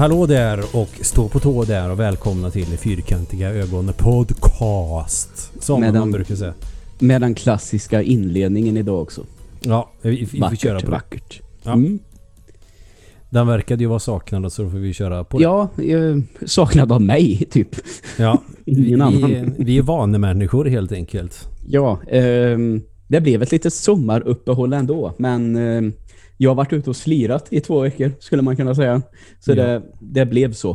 Hallå där och stå på tå där och välkomna till Fyrkantiga ögon podcast. Som Med man den- brukar säga. Med den klassiska inledningen idag också. Ja, vi, vi får vackert, köra på det. vackert. Ja. Mm. Den verkade ju vara saknad så då får vi köra på det. Ja, eh, saknad av mig typ. Ja, vi, Ingen annan. vi, vi är vanemänniskor helt enkelt. Ja, ehm, det blev ett litet sommaruppehåll ändå. Men ehm, jag har varit ute och slirat i två veckor skulle man kunna säga. Så Ja. det, det blev så.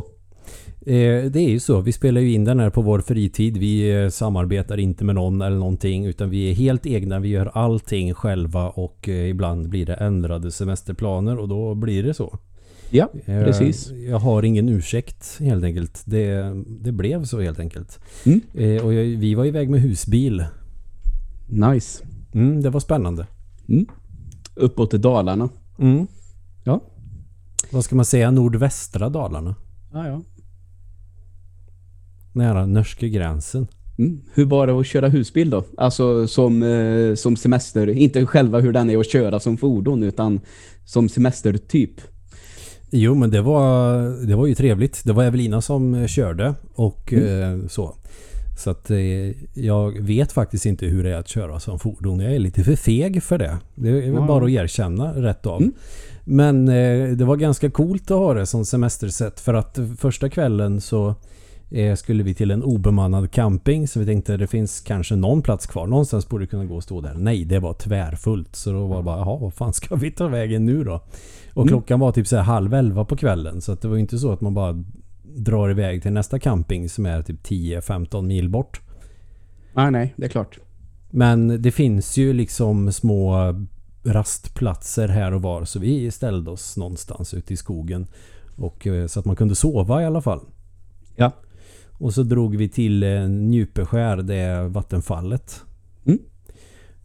Eh, det är ju så. Vi spelar ju in den här på vår fritid. Vi eh, samarbetar inte med någon eller någonting utan vi är helt egna. Vi gör allting själva och eh, ibland blir det ändrade semesterplaner och då blir det så. Ja, precis. Jag har ingen ursäkt helt enkelt. Det, det blev så helt enkelt. Mm. Och jag, vi var iväg med husbil. Nice. Mm, det var spännande. Mm. Uppåt till Dalarna. Mm. Ja. Vad ska man säga? Nordvästra Dalarna. Ja, ja. Nära norska gränsen. Mm. Hur var det att köra husbil då? Alltså som, eh, som semester. Inte själva hur den är att köra som fordon utan som semestertyp. Jo men det var, det var ju trevligt. Det var Evelina som eh, körde och Mm. eh, så. Så att eh, jag vet faktiskt inte hur det är att köra som fordon. Jag är lite för feg för det. Det är väl bara att erkänna rätt av. Mm. Men eh, det var ganska coolt att ha det som semestersätt för att första kvällen så eh, skulle vi till en obemannad camping så vi tänkte det finns kanske någon plats kvar. Någonstans borde det kunna gå och stå där. Nej, det var tvärfullt. Så då var det bara, jaha, vad fan ska vi ta vägen nu då? Och Mm. klockan var typ så halv elva på kvällen. Så att det var inte så att man bara drar iväg till nästa camping som är typ 10-15 mil bort. Nej, nej, det är klart. Men det finns ju liksom små rastplatser här och var. Så vi ställde oss någonstans ute i skogen. Och, eh, så att man kunde sova i alla fall. Ja. Och så drog vi till eh, Njupeskär, det vattenfallet. Mm.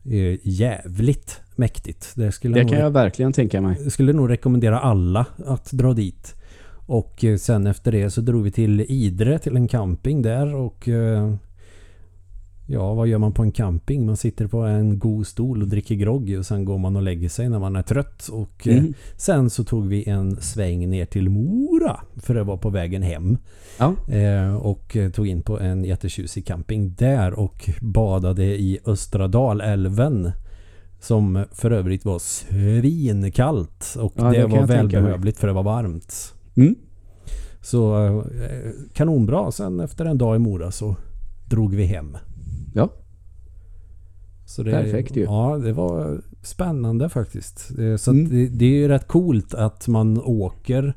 Eh, jävligt mäktigt. Det skulle, Det kan nog, jag verkligen tänka mig. jag skulle nog rekommendera alla att dra dit. Och eh, sen efter det så drog vi till Idre till en camping där och eh, Ja, vad gör man på en camping? Man sitter på en god stol och dricker grogg och sen går man och lägger sig när man är trött. Och eh, Mm. sen så tog vi en sväng ner till Mora för det var på vägen hem. Ja. Och tog in på en jättetjusig camping där och badade i Östra Dalälven. Som för övrigt var svinkallt och Ja, det det var välbehövligt för det var varmt. Mm. Så eh, kanonbra. Sen efter en dag i Mora så drog vi hem. Ja. Det, Perfekt ju. Ja, det var spännande faktiskt. Eh, Så Mm. det, det är ju rätt coolt att man åker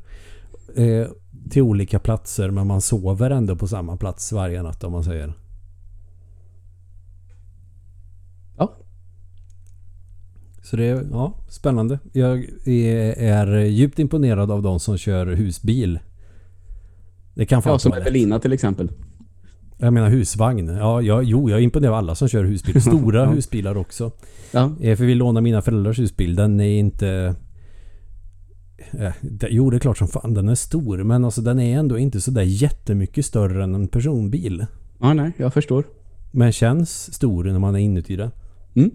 eh, till olika platser men man sover ändå på samma plats varje natt om man säger. Ja. Så det är ja, spännande. Jag är, är djupt imponerad av de som kör husbil. Det kan fan Ja, som. Evelina till exempel. Jag menar husvagn. Ja, jag, jo, jag imponerar alla som kör husbil. Stora husbilar också. Ja. Eh, För vi lånar mina föräldrars husbil. Den är inte... Eh, Jo, det är klart som fan den är stor. Men alltså den är ändå inte så där jättemycket större än en personbil. ja, nej, jag förstår. Men känns stor när man är inuti den. Mm.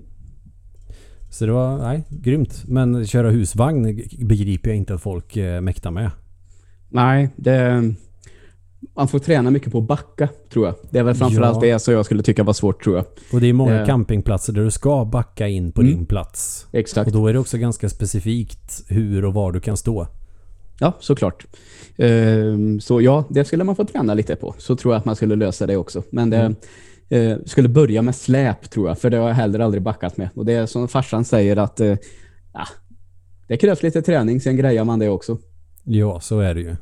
Så det var, nej, grymt. Men köra husvagn begriper jag inte att folk eh, mäktar med. Nej, det... Man får träna mycket på att backa, tror jag. Det är väl framförallt Ja. det som jag skulle tycka var svårt, tror jag. Och det är många Eh. campingplatser där du ska backa in på Mm. din plats. Exakt. Och då är det också ganska specifikt hur och var du kan stå. Ja, såklart. Ehm, så ja, det skulle man få träna lite på. Så tror jag att man skulle lösa det också. Men det Mm. Eh, skulle börja med släp, tror jag. För det har jag heller aldrig backat med. Och det är som farsan säger att eh, ja, det krävs lite träning, sen grejar man det också. Ja, så är det ju.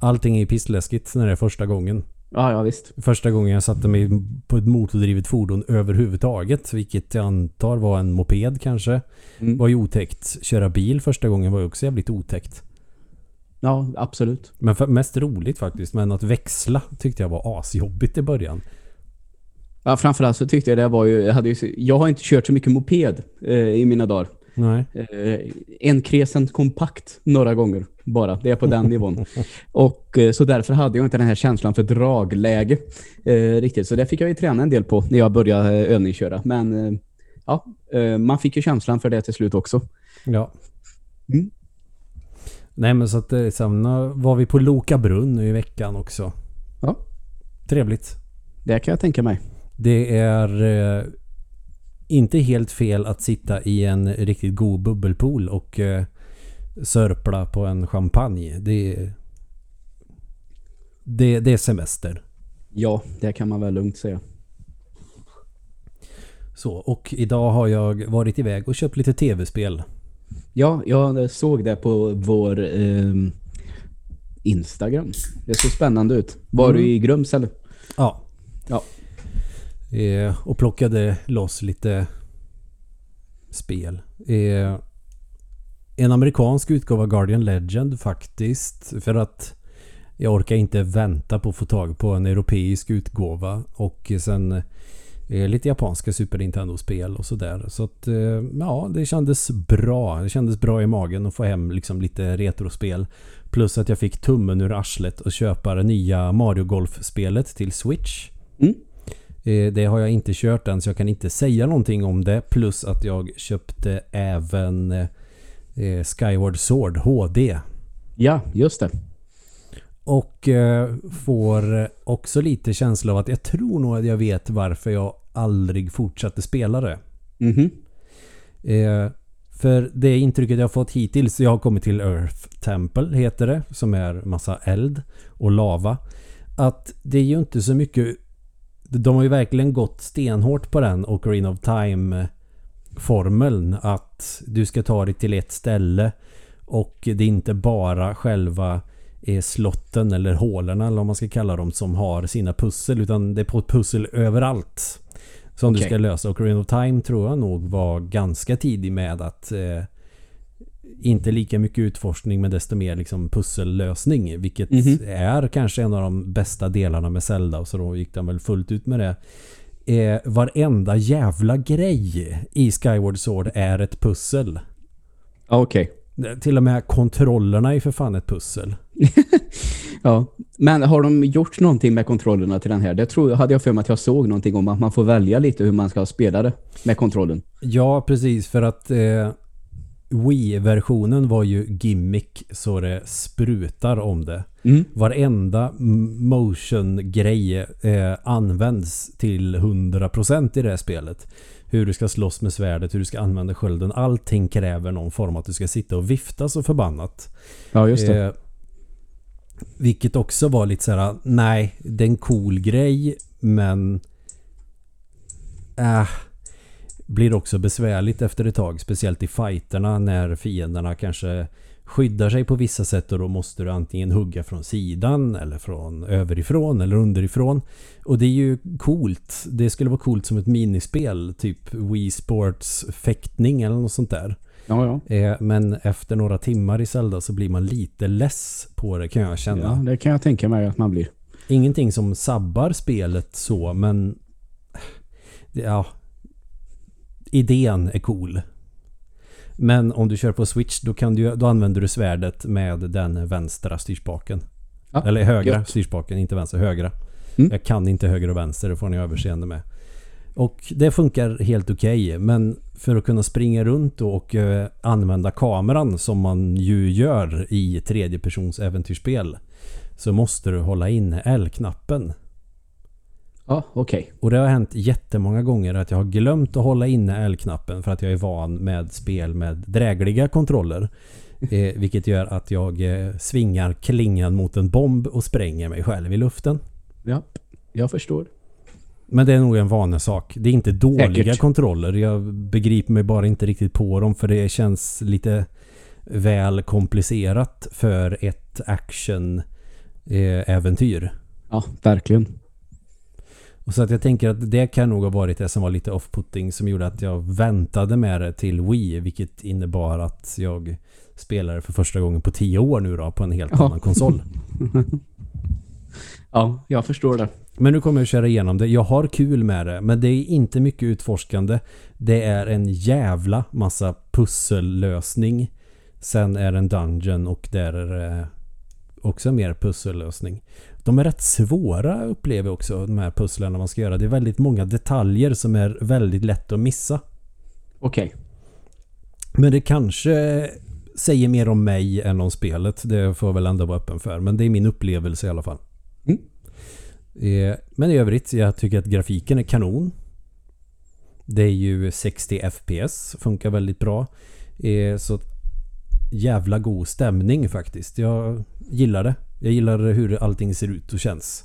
Allting är pissläskigt när det är första gången. Ja, ja visst. Första gången jag satte mig på ett motordrivet fordon överhuvudtaget, vilket jag antar var en moped kanske, Mm. var ju otäckt. Köra bil första gången var ju också jävligt otäckt. Ja, absolut. Men mest roligt faktiskt, men att växla tyckte jag var asjobbigt i början. Ja, framförallt så tyckte jag det var ju, jag, hade ju, jag har inte kört så mycket moped eh, i mina dagar. Nej. Eh, en Crescent kompakt några gånger bara. Det är på den nivån. Och eh, så därför hade jag inte den här känslan för dragläge eh, riktigt. Så det fick jag ju träna en del på när jag började eh, övningsköra. Men eh, ja, man fick ju känslan för det till slut också. Ja. Mm. Nej men så att sen var vi på Loka brunn nu i veckan också. Ja. Trevligt. Det kan jag tänka mig. Det är eh, inte helt fel att sitta i en riktigt god bubbelpool och eh, sörpla på en champagne. Det det, det är semester. Ja, det kan man väl lugnt säga. Så, och idag har jag varit iväg och köpt lite tv-spel. Ja, jag såg det på vår eh, Instagram. Det såg spännande ut. Var Mm. du i Grums eller? Ja. Ja. Eh, och plockade loss lite spel. Eh, en amerikansk utgåva Guardian Legend faktiskt. För att jag orkar inte vänta på att få tag på en europeisk utgåva. Och sen eh, lite japanska Super Nintendo-spel och sådär. Så att eh, ja, det kändes bra. Det kändes bra i magen att få hem liksom lite retrospel. Plus att jag fick tummen ur arslet och köpa det nya Mario Golf-spelet till Switch. Mm. Eh, Det har jag inte kört än så jag kan inte säga någonting om det. Plus att jag köpte även eh, Skyward Sword HD. Ja, just det. Och eh, får också lite känsla av att jag tror nog att jag vet varför jag aldrig fortsatte spela det. Mhm. Eh, för det intrycket jag fått hittills, jag har kommit till Earth Temple heter det, som är massa eld och lava. Att det är ju inte så mycket... De har ju verkligen gått stenhårt på den Ocarina of Time formeln att du ska ta dig till ett ställe och det är inte bara själva eh, slotten eller hålorna eller vad man ska kalla dem som har sina pussel utan det är på ett pussel överallt. Som du Okej. ska lösa. Ocarina of Time tror jag nog var ganska tidig med att eh, inte lika mycket utforskning men desto mer liksom pussellösning. Vilket Mhm. är kanske en av de bästa delarna med Zelda. Och så då gick den väl fullt ut med det. Eh, varenda jävla grej i Skyward Sword är ett pussel. Okej. Till och med kontrollerna är för fan ett pussel. Ja. Men har de gjort någonting med kontrollerna till den här? Det tror, hade jag för mig att jag såg någonting om att man får välja lite hur man ska spela det med kontrollen. Ja, precis. För att eh, Wii-versionen var ju gimmick så det sprutar om det. Mm. Varenda motion-grej eh, används till 100% i det här spelet. Hur du ska slåss med svärdet, hur du ska använda skölden. Allting kräver någon form att du ska sitta och vifta så förbannat. Ja, just det. Eh, vilket också var lite så här: nej, det är en cool grej, men... Äh, blir också besvärligt efter ett tag. Speciellt i fighterna när fienderna kanske skyddar sig på vissa sätt och då måste du antingen hugga från sidan eller från överifrån eller underifrån. Och det är ju coolt. Det skulle vara coolt som ett minispel. Typ Wii Sports fäktning eller något sånt där. Ja, ja. Eh, Men efter några timmar i Zelda så blir man lite less på det kan jag känna. Ja, det kan jag tänka mig att man blir. Ingenting som sabbar spelet så men... Ja. Idén är cool. Men om du kör på Switch då, kan du, då använder du svärdet med den vänstra styrspaken. Ja, Eller högra gött. styrspaken, inte vänster, högra. Mm. Jag kan inte höger och vänster, det får ni överseende med. Och det funkar helt okej. men för att kunna springa runt och eh, använda kameran som man ju gör i tredjepersons äventyrsspel. Så måste du hålla inne L-knappen. Ja, okej. Och det har hänt jättemånga gånger att jag har glömt att hålla inne L-knappen för att jag är van med spel med drägliga kontroller. Eh, vilket gör att jag eh, svingar klingan mot en bomb och spränger mig själv i luften. Ja, jag förstår. Men det är nog en vanesak. Det är inte dåliga Säkert. kontroller. kontroller. Jag begriper mig bara inte riktigt på dem för det känns lite väl komplicerat för ett action-äventyr. Ja, verkligen. Och så att jag tänker att det kan nog ha varit det som var lite off-putting som gjorde att jag väntade med det till Wii. Vilket innebar att jag spelade för första gången på tio år nu då på en helt Ja. annan konsol. Ja, jag förstår det. Men nu kommer jag köra igenom det. Jag har kul med det. Men det är inte mycket utforskande. Det är en jävla massa pussellösning. Sen är det en dungeon och där är det också mer pussellösning. De är rätt svåra upplever jag också, de här pusslen man ska göra. Det är väldigt många detaljer som är väldigt lätt att missa. Okej. Men det kanske säger mer om mig än om spelet. Det får jag väl ändå vara öppen för. Men det är min upplevelse i alla fall. Mm. Eh, men i övrigt, jag tycker att grafiken är kanon. Det är ju 60 FPS, funkar väldigt bra. Eh, så jävla god stämning faktiskt. Jag gillar det. Jag gillar hur allting ser ut och känns.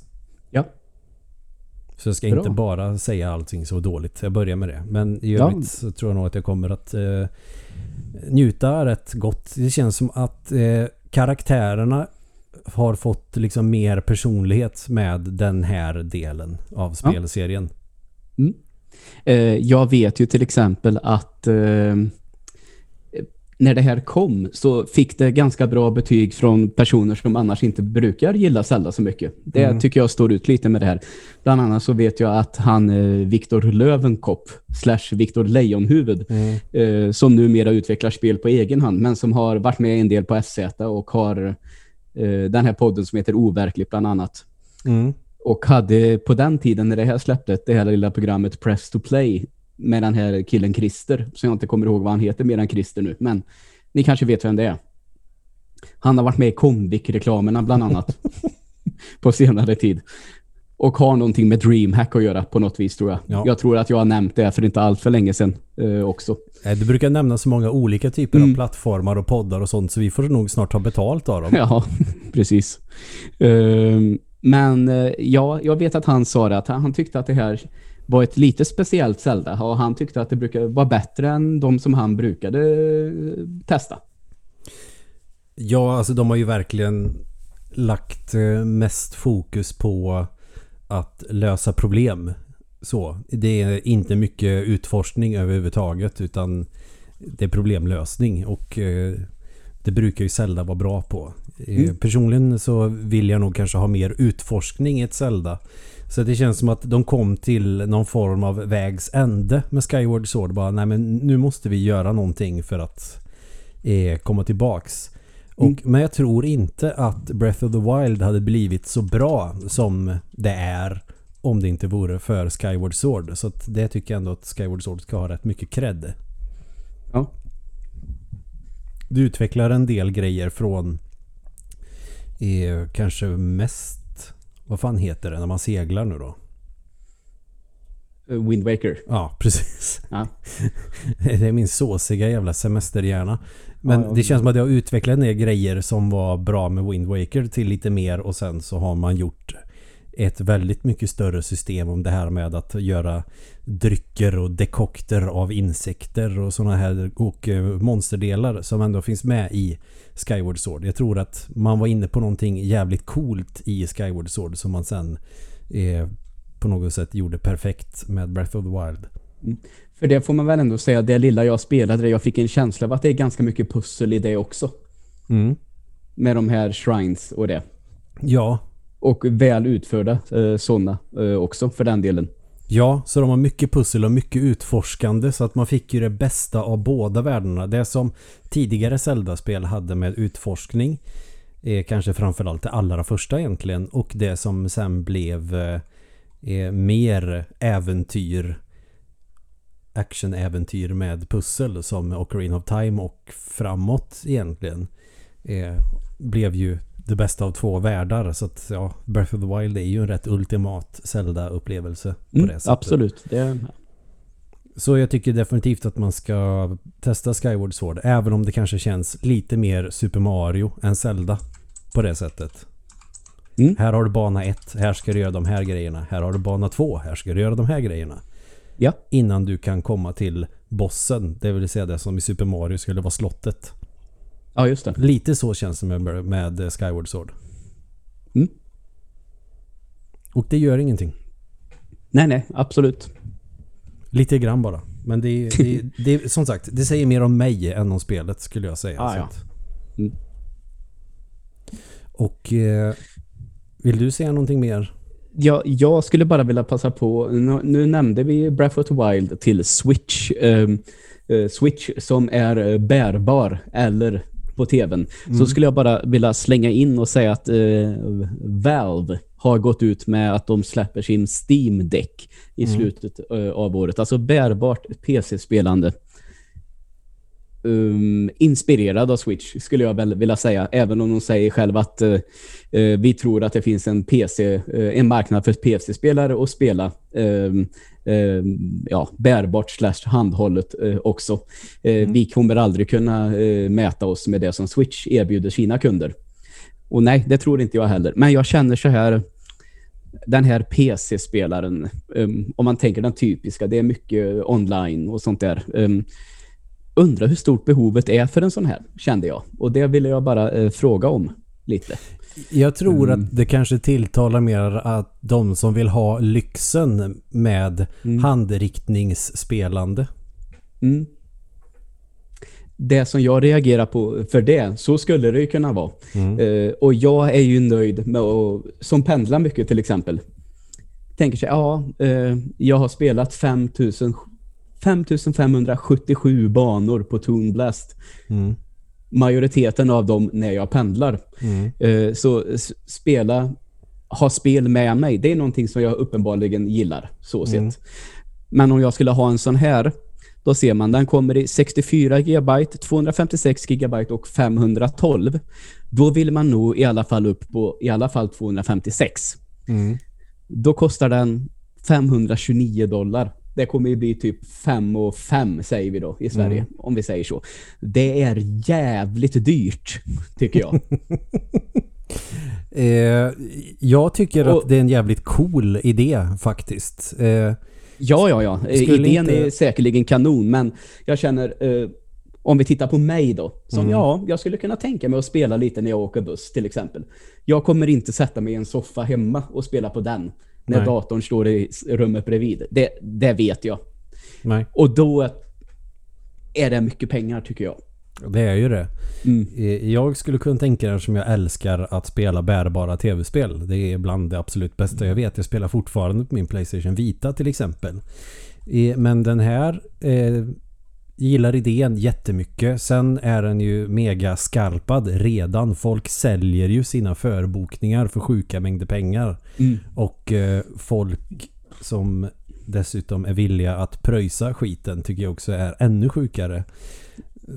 Ja. Så jag ska Bra. inte bara säga allting så dåligt. Jag börjar med det. Men i Ja. övrigt så tror jag nog att jag kommer att eh, njuta rätt gott. Det känns som att eh, karaktärerna har fått liksom mer personlighet med den här delen av spelserien. Eh, jag vet ju till exempel att eh, när det här kom så fick det ganska bra betyg från personer som annars inte brukar gilla Zelda så mycket. Det Mm. tycker jag står ut lite med det här. Bland annat så vet jag att han eh, Viktor Lövenkopp slash Viktor Lejonhuvud Mm. eh, som numera utvecklar spel på egen hand men som har varit med en del på SZ och har eh, den här podden som heter Overkligt bland annat. Mm. Och hade på den tiden när det här släpptes, det här lilla programmet Press to Play med den här killen Christer, som jag inte kommer ihåg vad han heter mer än Christer nu, men ni kanske vet vem det är. Han har varit med i Comviq-reklamerna bland annat på senare tid. Och har någonting med DreamHack att göra på något vis tror jag. Ja. Jag tror att jag har nämnt det för inte allt för länge sedan eh, också. Du brukar nämna så många olika typer Mm. av plattformar och poddar och sånt så vi får nog snart ta betalt av dem. Ja, precis. Ehm, men eh, ja, jag vet att han sa det, att han tyckte att det här var ett lite speciellt Zelda och han tyckte att det brukar vara bättre än de som han brukade eh, testa. Ja, alltså de har ju verkligen lagt eh, mest fokus på att lösa problem. Så, det är inte mycket utforskning överhuvudtaget utan det är problemlösning och eh, det brukar ju Zelda vara bra på. Mm. Personligen så vill jag nog kanske ha mer utforskning i ett Zelda. Så det känns som att de kom till någon form av vägs ände med Skyward Sword. Bara, nej men nu måste vi göra någonting för att eh, komma tillbaks. Och, Mm. Men jag tror inte att Breath of the Wild hade blivit så bra som det är om det inte vore för Skyward Sword. Så det tycker jag ändå att Skyward Sword ska ha rätt mycket cred. Ja. Du utvecklar en del grejer från eh, kanske mest vad fan heter det när man seglar nu då? Eh, Wind Waker. Ja, precis. Ja. Det är min såsiga jävla semesterhjärna. Men Ja, ja. det känns som att jag har utvecklat del grejer som var bra med Wind Waker till lite mer och sen så har man gjort ett väldigt mycket större system om det här med att göra drycker och dekokter av insekter och sådana här och eh, monsterdelar som ändå finns med i Skyward Sword. Jag tror att man var inne på någonting jävligt coolt i Skyward Sword som man sen eh, på något sätt gjorde perfekt med Breath of the Wild. För det får man väl ändå säga, det lilla jag spelade, jag fick en känsla av att det är ganska mycket pussel i det också. Mm. Med de här shrines och det. Ja, och väl utförda eh, sådana eh, också för den delen. Ja, så de har mycket pussel och mycket utforskande så att man fick ju det bästa av båda världarna. Det som tidigare Zelda-spel hade med utforskning är kanske framförallt det allra första egentligen och det som sen blev eh, är mer äventyr actionäventyr med pussel som Ocarina of Time och framåt egentligen eh, blev ju det bästa av två världar så att ja, Breath of the Wild är ju en rätt ultimat Zelda-upplevelse på Mm, det sättet. absolut. Det, Så jag tycker definitivt att man ska testa Skyward Sword även om det kanske känns lite mer Super Mario än Zelda på det sättet. Mm. Här har du bana 1, här ska du göra de här grejerna. Här har du bana 2, här ska du göra de här grejerna. ja. Innan du kan komma till bossen, det vill säga det som i Super Mario skulle vara slottet. Ja, just det. Lite så känns det med, med Skyward Sword. Mm. Och det gör ingenting. Nej, nej, absolut. Lite grann bara. Men det, det, det, som sagt, det säger mer om mig än om spelet skulle jag säga. Ah, Så ja. att- Mm. Och eh, vill du säga någonting mer? Ja, jag skulle bara vilja passa på, nu, nu nämnde vi Breath of the Wild till Switch. ehm, eh, Switch som är eh, bärbar eller på tvn. Så skulle jag bara vilja slänga in och säga att eh, Valve har gått ut med att de släpper sin Steam Deck i slutet eh, av året. Alltså bärbart PC-spelande. um, inspirerad av Switch skulle jag väl vilja säga. Även om de säger själv att uh, uh, vi tror att det finns en PC, uh, en marknad för PC-spelare att spela um, ja, bärbart slash handhållet också. Mm. Vi kommer aldrig kunna mäta oss med det som Switch erbjuder sina kunder. Och nej, det tror inte jag heller. Men jag känner så här den här PC-spelaren, um, om man tänker den typiska, det är mycket online och sånt där. Um, undrar hur stort behovet är för en sån här, kände jag. Och det ville jag bara uh, fråga om lite. Jag tror mm. att det kanske tilltalar mer att de som vill ha lyxen med mm. handriktningsspelande. Mm det som jag reagerar på för det, så skulle det ju kunna vara. Uh, och jag är ju nöjd med att, som pendlar mycket till exempel, tänker sig, ja, uh, jag har spelat 5000 5577 banor på Toon Blast. Mm. Majoriteten av dem när jag pendlar. Mm. Uh, så spela, ha spel med mig, det är någonting som jag uppenbarligen gillar, så mm. sett. Men om jag skulle ha en sån här då ser man den kommer i 64 GB, 256 GB och 512. Då vill man nog i alla fall upp på i alla fall 256. Mm. Då kostar den 529 dollar. Det kommer ju bli typ 5 och 5 säger vi då i Sverige, mm. om vi säger så. Det är jävligt dyrt, tycker jag. eh, jag tycker och, att det är en jävligt cool idé faktiskt. Eh, Ja, ja, ja. Idén inte... är säkerligen kanon, men jag känner... Eh, om vi tittar på mig då. Som mm. ja, jag skulle kunna tänka mig att spela lite när jag åker buss till exempel. Jag kommer inte sätta mig i en soffa hemma och spela på den. När Nej. datorn står i rummet bredvid. Det, det vet jag. Nej. Och då är det mycket pengar tycker jag. Det är ju det. Mm. Jag skulle kunna tänka det som jag älskar att spela bärbara tv-spel. Det är bland det absolut bästa jag vet. Jag spelar fortfarande på min Playstation Vita till exempel. Men den här eh, gillar idén jättemycket. Sen är den ju mega skarpad redan. Folk säljer ju sina förbokningar för sjuka mängder pengar. Mm. Och eh, folk som dessutom är villiga att pröjsa skiten tycker jag också är ännu sjukare.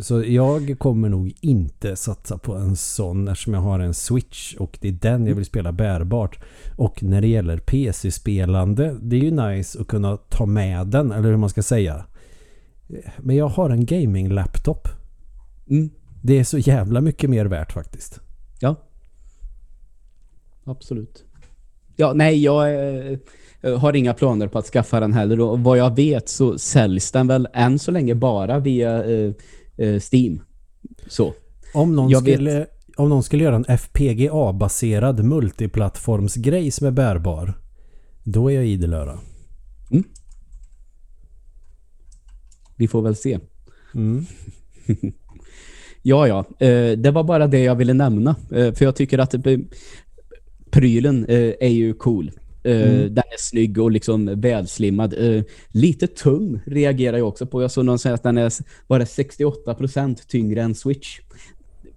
Så jag kommer nog inte satsa på en sån eftersom jag har en Switch och det är den jag vill spela bärbart. Och när det gäller PC-spelande, det är ju nice att kunna ta med den, eller hur man ska säga. Men jag har en gaming-laptop. Mm. Det är så jävla mycket mer värt faktiskt. Ja. Absolut. Ja, nej, jag äh, har inga planer på att skaffa den heller. Och vad jag vet så säljs den väl än så länge bara via äh, eh, Steam. Så. Om någon, skulle, om någon skulle göra en FPGA-baserad multiplattformsgrej som är bärbar, då är jag idel öra. Mm. Vi får väl se. Mm. ja, ja. Eh, det var bara det jag ville nämna. Eh, för jag tycker att prylen eh, är ju cool. Mm. Den är snygg och liksom välslimmad. Lite tung reagerar jag också på. Jag såg någon säga att den är bara 68% tyngre än Switch.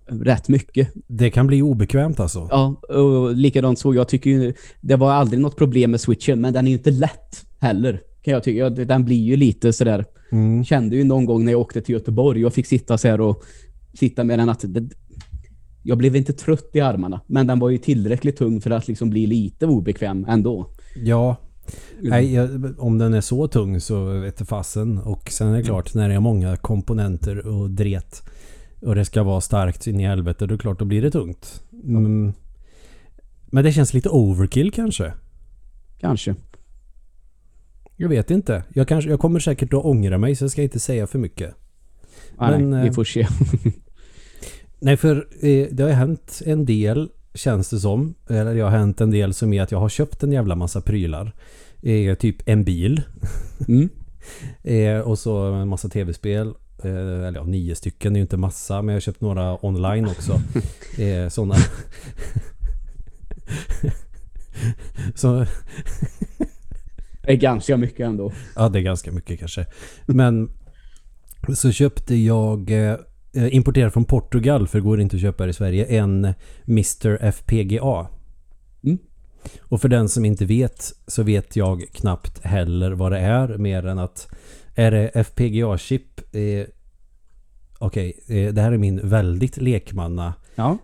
Rätt mycket. Det kan bli obekvämt alltså. Ja, och likadant så. Jag tycker ju, det var aldrig något problem med Switchen, men den är ju inte lätt heller. Kan jag tycka. Den blir ju lite sådär. Mm. Kände ju någon gång när jag åkte till Göteborg och fick sitta så här och sitta med den att det, jag blev inte trött i armarna, men den var ju tillräckligt tung för att liksom bli lite obekväm ändå. Ja, Nej, om den är så tung så vet jag fasen. Och sen är det klart, när det är många komponenter och dret och det ska vara starkt in i helvete, då är det klart, då blir det tungt. Mm. Men det känns lite overkill kanske. Kanske. Jag vet inte. Jag, kanske, jag kommer säkert att ångra mig så jag ska inte säga för mycket. Ah, Men, nej, vi får se. Nej, för eh, det har hänt en del känns det som. Eller det har hänt en del som är att jag har köpt en jävla massa prylar. Eh, typ en bil. Mm. eh, och så en massa tv-spel. Eh, eller ja, nio stycken. Är ju inte massa. Men jag har köpt några online också. eh, sådana. så... det är ganska mycket ändå. Ja, det är ganska mycket kanske. Men så köpte jag eh, Eh, importerad från Portugal för det går inte att köpa i Sverige. En Mr FPGA. Mm. Och för den som inte vet så vet jag knappt heller vad det är mer än att är det FPGA-chip eh, okej, eh, det här är min väldigt lekmanna Ja.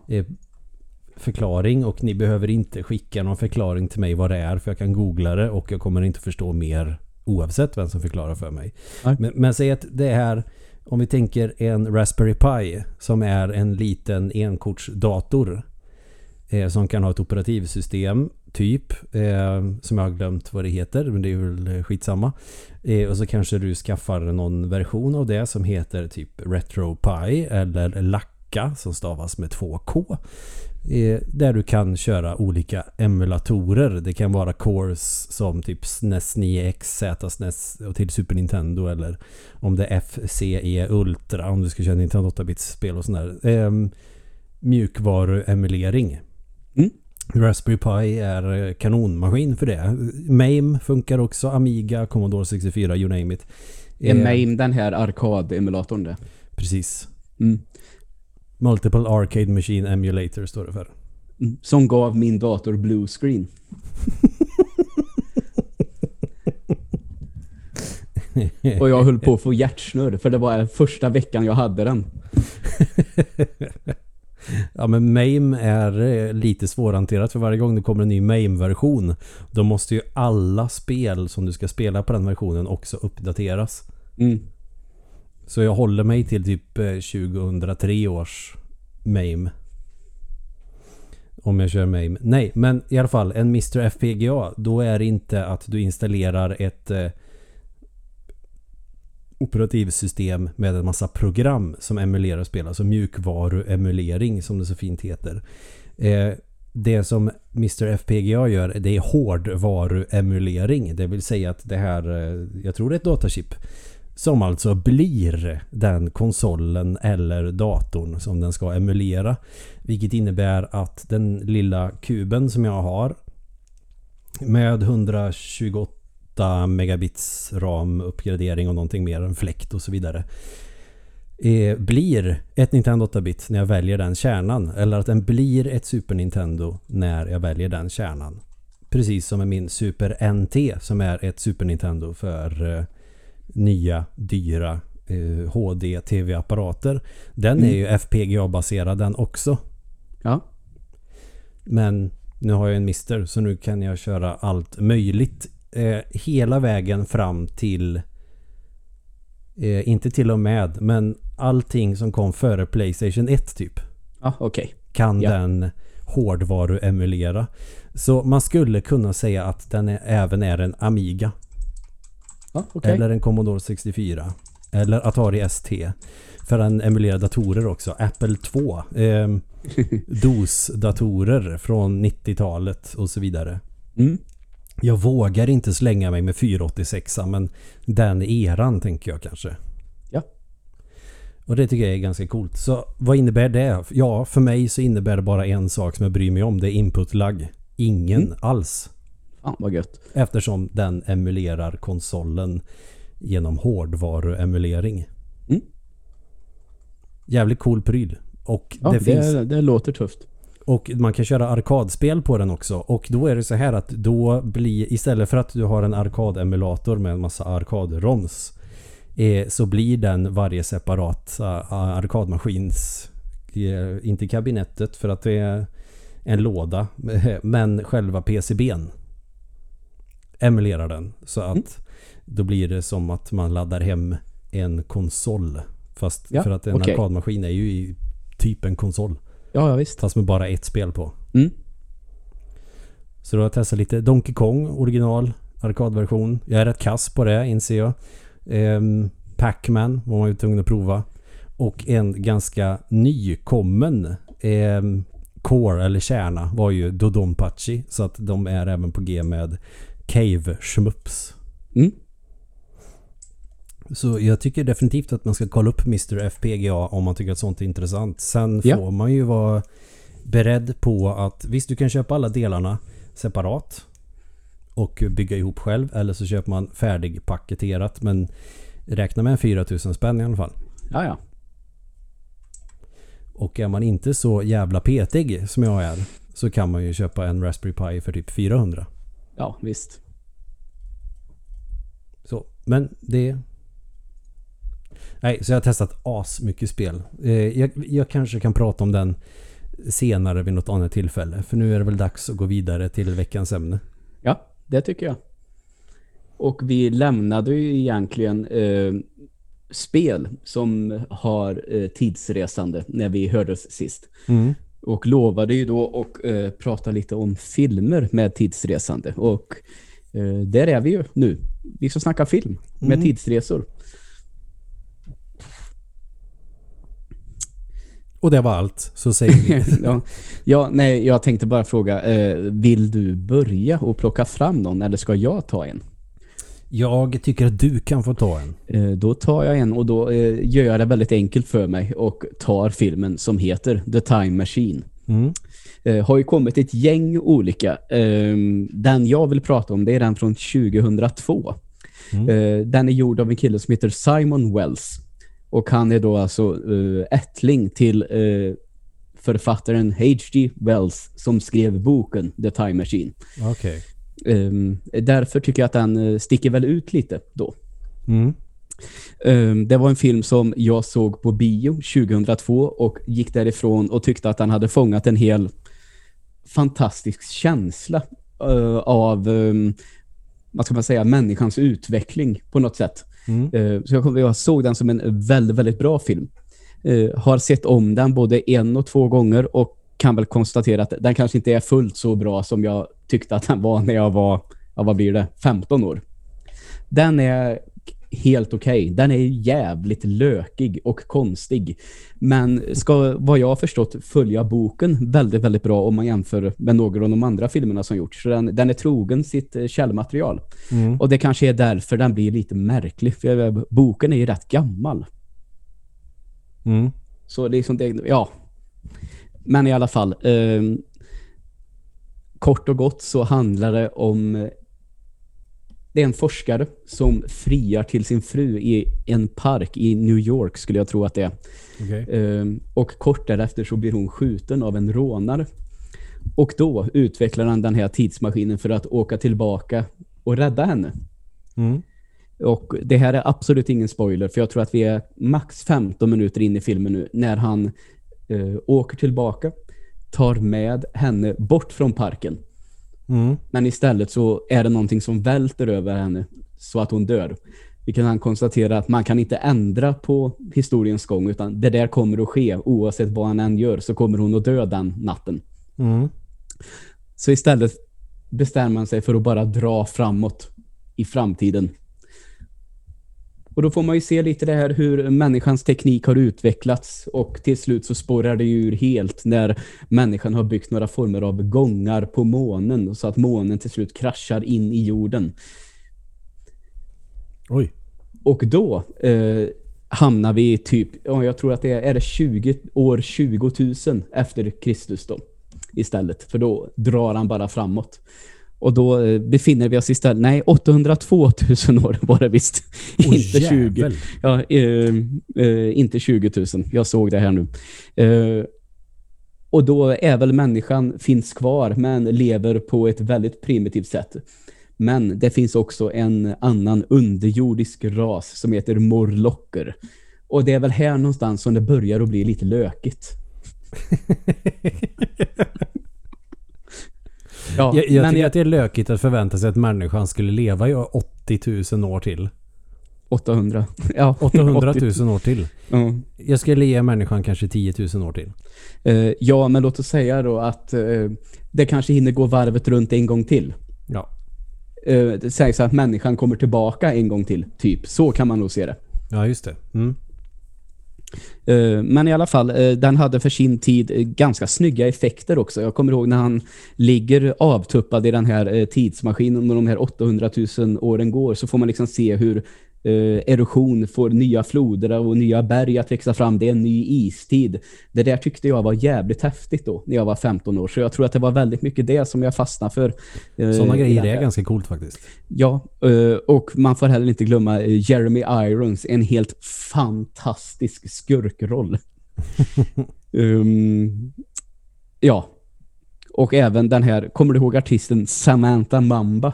Förklaring och ni behöver inte skicka någon förklaring till mig vad det är för jag kan googla det och jag kommer inte förstå mer oavsett vem som förklarar för mig. Men, men säg att det är om vi tänker en Raspberry Pi som är en liten enkortsdator eh, som kan ha ett operativsystem typ eh, som jag har glömt vad det heter men det är väl skitsamma. Eh, och så kanske du skaffar någon version av det som heter typ RetroPie eller Lacka som stavas med 2K. Eh, där du kan köra olika emulatorer. Det kan vara cores som typ SNES 9X, Z-SNES och till Super Nintendo eller om det är FCE Ultra om du ska köra Nintendo 8-bits spel och sådär. Eh, mjukvaruemulering. Mm. Raspberry Pi är eh, kanonmaskin för det. MAME funkar också, Amiga, Commodore 64, you name it. Är Eh, MAME den här arkademulatorn det? Precis. Mm. Multiple Arcade Machine Emulator står det för. Mm. Som gav min dator blue screen. Och jag höll på att få hjärtsnurr för det var första veckan jag hade den. Ja men MAME är eh, lite svårhanterat för varje gång det kommer en ny MAME-version då måste ju alla spel som du ska spela på den versionen också uppdateras. Mm. Så jag håller mig till typ eh, 2003 års MAME. Om jag kör MAME. Nej, men i alla fall en Mr. FPGA. Då är det inte att du installerar ett eh, operativsystem med en massa program som emulerar spel. Alltså mjukvaruemulering som det så fint heter. Eh, det som Mr. FPGA gör det är hårdvaruemulering. Det vill säga att det här, eh, jag tror det är ett datachip som alltså blir den konsolen eller datorn som den ska emulera. Vilket innebär att den lilla kuben som jag har med 128 megabits ram uppgradering och någonting mer, en fläkt och så vidare. Eh, blir ett Nintendo 8-bit när jag väljer den kärnan. Eller att den blir ett Super Nintendo när jag väljer den kärnan. Precis som med min Super NT som är ett Super Nintendo för eh, nya dyra eh, HD-TV-apparater. Den Mm. är ju FPGA-baserad den också. Ja. Men nu har jag en Mister så nu kan jag köra allt möjligt. Eh, hela vägen fram till eh, inte till och med men allting som kom före Playstation 1 typ Ja, okej. kan Ja. den hårdvaru-emulera. Så man skulle kunna säga att den är, även är en Amiga. Okej. Eller en Commodore 64. Eller Atari ST. För den emulerar datorer också. Apple 2. Eh, DOS-datorer från 90-talet och så vidare. Mm. Jag vågar inte slänga mig med 486 men den eran tänker jag kanske. Ja. Och det tycker jag är ganska coolt. Så vad innebär det? Ja, för mig så innebär det bara en sak som jag bryr mig om. Det är input lag. Ingen Mm. alls. Fan vad gött. Eftersom den emulerar konsolen genom hårdvaruemulering. Mm. Jävligt cool pryl. Och Ja, det det, finns det, låter tufft. och man kan köra arkadspel på den också. Och då är det så här att då blir istället för att du har en arkademulator med en massa arkadroms eh, så blir den varje separat eh, arkadmaskins eh, inte kabinettet för att det är en låda men själva PCBn emulerar den så att Mm. då blir det som att man laddar hem en konsol fast Ja, för att en okej. arkadmaskin är ju i typ en konsol Ja, ja visst. Fast med bara ett spel på. Mm. Så då har jag testat lite Donkey Kong original arkadversion. Jag är rätt kass på det inser jag. Ehm, Pac-Man var man ju tvungen att prova. Och en ganska nykommen ehm, core eller kärna var ju Dodonpachi. Så att de är även på G med Cave Schmups. Mm. Så jag tycker definitivt att man ska kolla upp Mr. FPGA om man tycker att sånt är intressant. Sen Ja. får man ju vara beredd på att visst du kan köpa alla delarna separat och bygga ihop själv eller så köper man färdigpaketerat men räkna med en 4000 spänn i alla fall. Ja, ja. Och är man inte så jävla petig som jag är så kan man ju köpa en Raspberry Pi för typ 400. Ja, visst. Så, men det... Nej, så jag har testat as mycket spel. Eh, jag, jag kanske kan prata om den senare vid något annat tillfälle. För nu är det väl dags att gå vidare till veckans ämne. Ja, det tycker jag. Och vi lämnade ju egentligen eh, spel som har eh, tidsresande när vi hördes sist. Mm. Och lovade ju då att eh, prata lite om filmer med tidsresande. Och eh, där är vi ju nu. Vi ska snacka film med Mm. tidsresor. Och det var allt. Så säger vi. ja, ja, nej, jag tänkte bara fråga, eh, vill du börja och plocka fram någon eller ska jag ta en? Jag tycker att du kan få ta en. Eh, då tar jag en och då eh, gör jag det väldigt enkelt för mig och tar filmen som heter The Time Machine. Mm. Eh, har ju kommit ett gäng olika. Eh, den jag vill prata om det är den från 2002. Mm. Den är gjord av en kille som heter Simon Wells. Och han är då alltså ättling till författaren H.G. Wells som skrev boken The Time Machine. Okej. Ehm, därför tycker jag att den eh, sticker väl ut lite då. Mm. Ehm, det var en film som jag såg på bio 2002 och gick därifrån och tyckte att den hade fångat en hel fantastisk känsla eh, av ehm, vad ska man säga, människans utveckling på något sätt. Mm. Eh, så jag, jag såg den som en väldigt, väldigt bra film. Eh, har sett om den både en och två gånger och kan väl konstatera att den kanske inte är fullt så bra som jag tyckte att den var när jag var, ja, vad blir det, 15 år. Den är helt okej. Den är jävligt lökig och konstig. Men ska, vad jag har förstått, följa boken väldigt, väldigt bra om man jämför med några av de andra filmerna som gjorts. Så den, den är trogen sitt eh, källmaterial. Mm. Och det kanske är därför den blir lite märklig. För boken är ju rätt gammal. Mm. Så det är som det, ja. Men i alla fall. Eh, kort och gott så handlar det om eh, det är en forskare som friar till sin fru i en park i New York skulle jag tro att det är. Okej. Eh, och kort därefter så blir hon skjuten av en rånare. Och då utvecklar han den här tidsmaskinen för att åka tillbaka och rädda henne. Mm. Och det här är absolut ingen spoiler för jag tror att vi är max 15 minuter in i filmen nu när han eh, åker tillbaka, tar med henne bort från parken. Mm. Men istället så är det någonting som välter över henne så att hon dör. Vilket han konstaterar att man kan inte ändra på historiens gång utan det där kommer att ske oavsett vad han än gör så kommer hon att dö den natten. Mm. Så istället bestämmer man sig för att bara dra framåt i framtiden. Och då får man ju se lite det här hur människans teknik har utvecklats och till slut så spårar det ju ur helt när människan har byggt några former av gångar på månen så att månen till slut kraschar in i jorden. Oj. Och då eh, hamnar vi typ, ja, jag tror att det är, är det 20, år 20 000 efter Kristus då istället. För då drar han bara framåt. Och då eh, befinner vi oss istället, nej 802 000 år var det visst. Oj, inte 20. jävel. Ja, eh, eh, inte 20 000. Jag såg det här nu. Eh, och då är väl människan finns kvar men lever på ett väldigt primitivt sätt. Men det finns också en annan underjordisk ras som heter morlocker. Och det är väl här någonstans som det börjar att bli lite lökigt. ja, Jag, jag men tycker att det är lökigt att förvänta sig att människan skulle leva i 80 000 år till. 800. Ja, 800 80 000 år till. Ja. Jag skulle ge människan kanske 10 000 år till. Eh, ja, men låt oss säga då att eh, det kanske hinner gå varvet runt en gång till. Ja. Eh, det sägs att människan kommer tillbaka en gång till, typ. Så kan man nog se det. Ja, just det. Mm. Eh, men i alla fall, eh, den hade för sin tid eh, ganska snygga effekter också. Jag kommer ihåg när han ligger avtuppad i den här tidsmaskinen och de här 800 000 åren går så får man liksom se hur eh, erosion får nya floder och nya berg att växa fram. Det är en ny istid. Det där tyckte jag var jävligt häftigt då när jag var 15 år. Så jag tror att det var väldigt mycket det som jag fastnade för. eh, Sådana grejer är ganska coolt faktiskt. Ja, eh, och man får heller inte glömma eh, Jeremy Irons, en helt fantastisk skurkroll. um, ja, och även den här, kommer du ihåg artisten Samantha Mamba?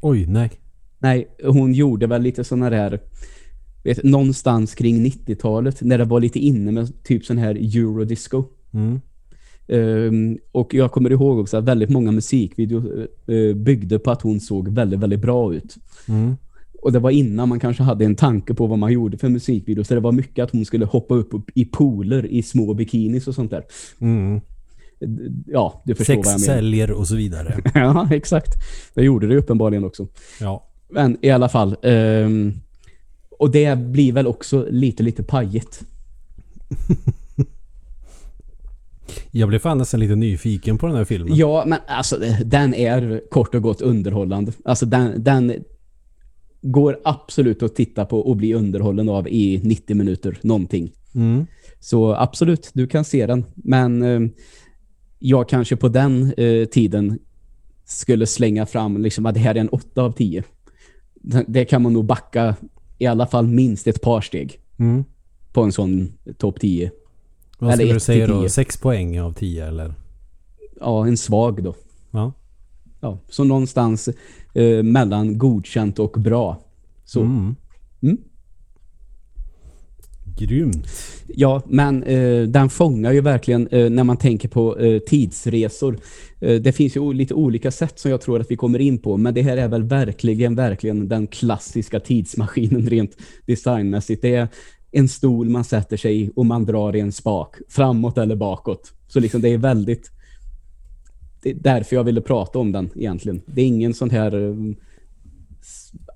Oj, nej. Nej, hon gjorde väl lite sådana där vet, någonstans kring 90-talet när det var lite inne med typ sån här eurodisco. Mm. Um, och jag kommer ihåg också att väldigt många musikvideos uh, byggde på att hon såg väldigt, väldigt bra ut. Mm. Och det var innan man kanske hade en tanke på vad man gjorde för musikvideo. Så det var mycket att hon skulle hoppa upp i pooler i små bikinis och sånt där. Mm. Ja, du förstår Sex vad jag menar. säljer och så vidare. ja, exakt. Det gjorde det uppenbarligen också. Ja. Men i alla fall. ehm, och det blir väl också lite, lite pajigt. Jag blev fan nästan lite nyfiken på den här filmen. Ja, men alltså den är kort och gott underhållande. Alltså den, den går absolut att titta på och bli underhållen av i 90 minuter någonting. Mm. Så absolut, du kan se den. Men eh, jag kanske på den eh, tiden skulle slänga fram liksom att det här är en 8 av 10. Det, kan man nog backa i alla fall minst ett par steg Mm. på en sån topp 10. Vad skulle du säga då? tio. Sex poäng av tio eller? Ja, en svag då. Ja. Ja, så någonstans eh, mellan godkänt och bra. Så. Mm. Mm. Grymt. Ja, men eh, den fångar ju verkligen eh, när man tänker på eh, tidsresor. Eh, det finns ju lite olika sätt som jag tror att vi kommer in på, men det här är väl verkligen, verkligen den klassiska tidsmaskinen rent designmässigt. Det är en stol man sätter sig i och man drar i en spak, framåt eller bakåt. Så liksom det är väldigt... Det är därför jag ville prata om den egentligen. Det är ingen sån här eh,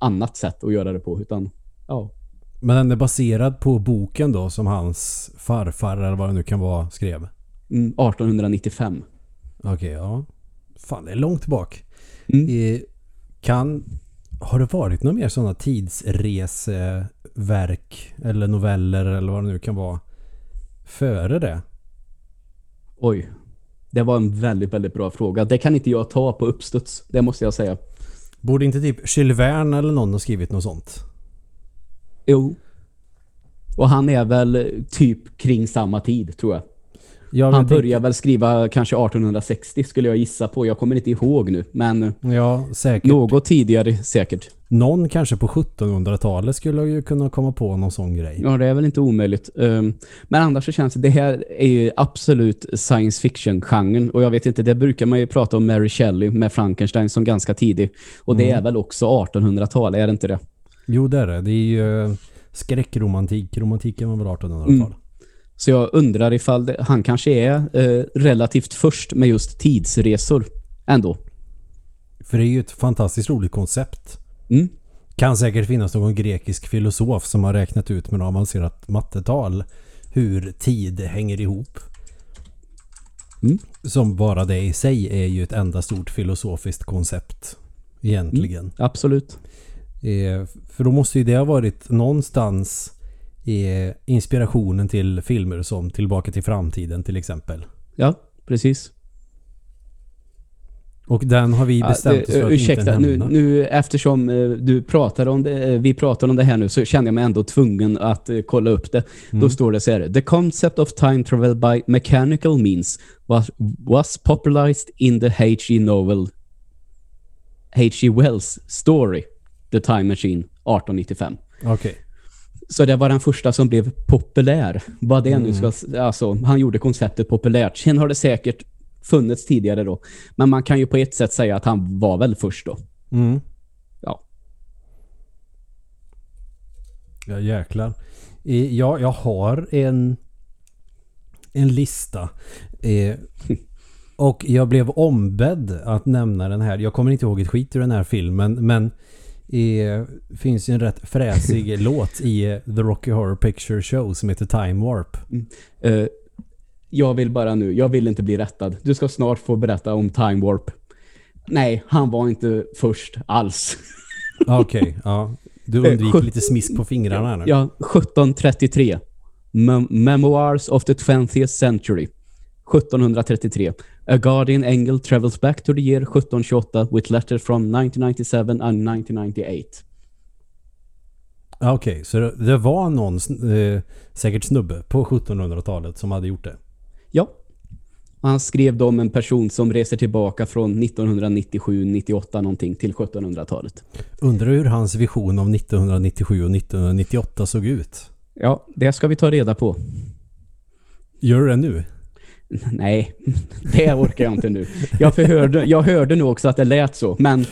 annat sätt att göra det på, utan ja. Men den är baserad på boken då som hans farfar eller vad det nu kan vara skrev. Mm, 1895. Okej, ja. Fan, det är långt bak. Mm. Eh, kan... Har det varit några mer sådana tidsreseverk eller noveller eller vad det nu kan vara före det? Oj. Det var en väldigt, väldigt bra fråga. Det kan inte jag ta på uppstuds. Det måste jag säga. Borde inte typ Jules Verne eller någon ha skrivit något sånt? Jo. Och han är väl typ kring samma tid, tror jag. Jag Han började väl skriva kanske 1860 skulle jag gissa på. Jag kommer inte ihåg nu. Men Ja, säkert. något tidigare säkert. Någon kanske på 1700-talet skulle ju kunna komma på någon sån grej. Ja, det är väl inte omöjligt. Um, men annars så känns det, det här är ju absolut science fiction-genren. Och jag vet inte, det brukar man ju prata om Mary Shelley med Frankenstein som ganska tidig. Och det är väl också 1800-tal, är det inte det? Jo, det är det. Det är ju eh, skräckromantik. Romantiken var väl 1800-tal. Mm. Så jag undrar ifall det, han kanske är eh, relativt först med just tidsresor ändå. För det är ju ett fantastiskt roligt koncept. Mm. Kan säkert finnas någon grekisk filosof som har räknat ut med avancerat mattetal hur tid hänger ihop. Mm. Som bara det i sig är ju ett enda stort filosofiskt koncept. Egentligen. Absolut. Eh, för då måste ju det ha varit någonstans eh, inspirationen till filmer som Tillbaka till framtiden till exempel. Ja, precis. Och den har vi Ja, bestämt oss det- för att ursäkta, inte nu, nämna. nu eftersom eh, du pratar om det, eh, vi pratar om det här nu så känner jag mig ändå tvungen att kolla upp det. Mm. Då står det så här. The concept of time travel by mechanical means was, was popularized in the H.G. novel H.G. Wells story The Time Machine 1895. Okej. Så det var den första som blev populär. Vad det nu Mm. ska... Alltså, han gjorde konceptet populärt. Sen har det säkert funnits tidigare då. Men man kan ju på ett sätt säga att han var väl först då. Mm. Ja. Ja jäklar. Ja, jag har en en lista. Eh, och jag blev ombedd att nämna den här. Jag kommer inte ihåg ett skit ur den här filmen men eh, finns ju en rätt fräsig låt i The Rocky Horror Picture Show som heter Time Warp. Eh, jag vill bara nu, jag vill inte bli rättad. Du ska snart få berätta om Time Warp. Nej, han var inte först alls. Okej, ja. Du Eh, undviker lite smisk på fingrarna nu. Ja, 1733. Mem- Memoirs of the 20th century. 1733. A guardian angel travels back to the year 1728 with letters from 1997 and 1998. Ja, Okej, så det, det var någon, eh, säkert snubbe på 1700-talet som hade gjort det. Ja. Han skrev då om en person som reser tillbaka från 1997, 98 någonting till 1700-talet. Undrar hur hans vision av 1997 och 1998 såg ut. Ja, det ska vi ta reda på. Gör du det nu? Nej, det orkar jag inte nu. Jag, förhörde, jag hörde nu också att det lät så, men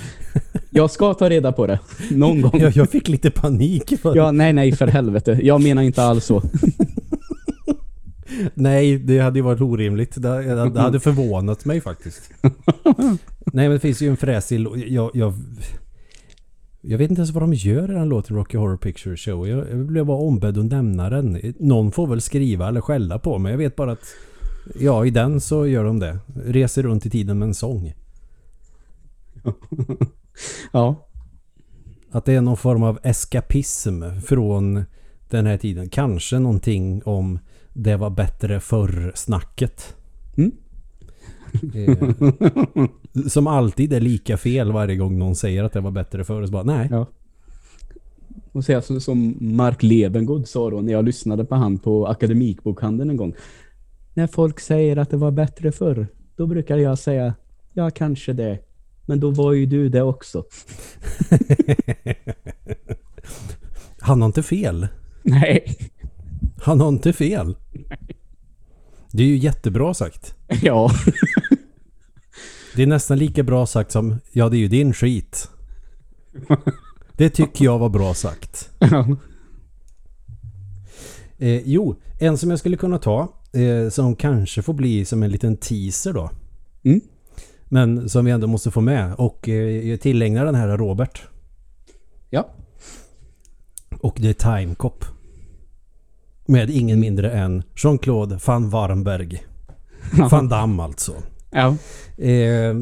jag ska ta reda på det. Någon gång. Jag, jag fick lite panik. För Ja, nej, nej, för helvete. Jag menar inte alls så. Nej, det hade ju varit orimligt. Det, det hade förvånat mig faktiskt. Nej, men det finns ju en fräsig... Jag, jag, jag vet inte ens vad de gör i den låten Rocky Horror Picture Show. Jag, jag blev bara ombedd att nämna den. Någon får väl skriva eller skälla på mig. Jag vet bara att... Ja, i den så gör de det. Reser runt i tiden med en sång. Ja, Att det är någon form av eskapism från den här tiden. Kanske någonting om det var bättre förr-snacket. Mm. Som alltid är lika fel varje gång någon säger att det var bättre förr. Så bara, nej. ja. Och säga som Mark Levengood sa då när jag lyssnade på han på Akademikbokhandeln en gång. När folk säger att det var bättre förr, då brukar jag säga ja, kanske det. Men då var ju du det också. Han har inte fel. Nej. Han har inte fel. Det är ju jättebra sagt. Ja. Det är nästan lika bra sagt som ja, det är ju din skit. Det tycker jag var bra sagt. Eh, jo, en som jag skulle kunna ta eh, som kanske får bli som en liten teaser då. Mm. Men som vi ändå måste få med och eh, jag tillägnar den här Robert. Ja. Och det är Time Cop. Med ingen mindre än Jean-Claude van Warrenberg. Van Damme alltså. Ja. Eh,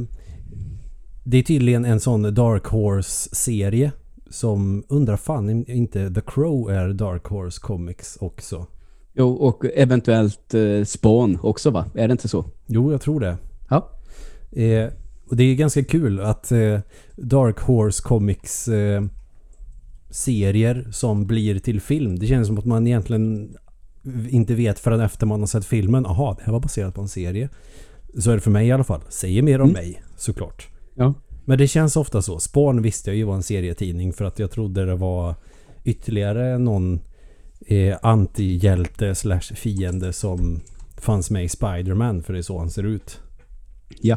det är tydligen en sån Dark Horse-serie som undrar fan inte The Crow är Dark Horse Comics också. Jo, och eventuellt eh, Spawn också va? Är det inte så? Jo, jag tror det. Ja. Eh, och det är ganska kul att eh, Dark Horse Comics eh, serier som blir till film. Det känns som att man egentligen inte vet förrän efter man har sett filmen. Aha, det här var baserat på en serie. Så är det för mig i alla fall. Säger mer om Mm. mig, såklart. Ja. Men det känns ofta så. Spawn visste jag ju var en serietidning för att jag trodde det var ytterligare någon eh, antihjälte slash fiende som fanns med i Spider-Man för det är så han ser ut. Ja.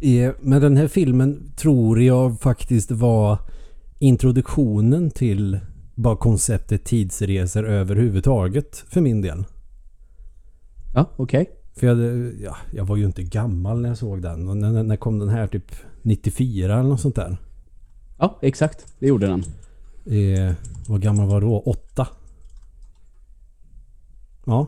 Eh, men den här filmen tror jag faktiskt var introduktionen till bara konceptet tidsresor överhuvudtaget för min del. Ja, okej. För jag, hade- ja, jag var ju inte gammal när jag såg den. Och när, när kom den här? Typ 94 eller något sånt där. Ja, exakt. Det gjorde den. Eh, vad gammal var då? Åtta? Ja.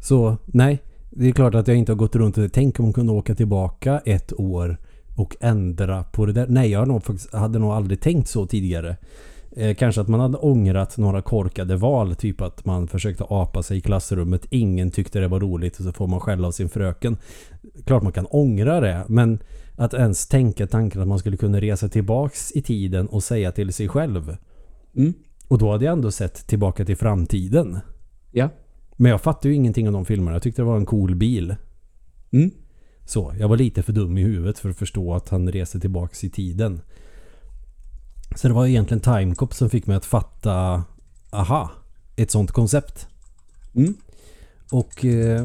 Så nej, det är klart att jag inte har gått runt och tänkt om hon kunde åka tillbaka ett år och ändra på det där. Nej, jag nog hade nog aldrig tänkt så tidigare. Eh, kanske att man hade ångrat några korkade val. Typ att man försökte apa sig i klassrummet. Ingen tyckte det var roligt och så får man skäll av sin fröken. Klart man kan ångra det. Men att ens tänka tanken att man skulle kunna resa tillbaks i tiden och säga till sig själv. Mm. Och då hade jag ändå sett tillbaka till framtiden. Ja. Men jag fattade ju ingenting av de filmerna. Jag tyckte det var en cool bil. Mm. Så, jag var lite för dum i huvudet för att förstå att han reser tillbaks i tiden. Så det var egentligen Timecop som fick mig att fatta aha, ett sånt koncept. Mm. Och eh,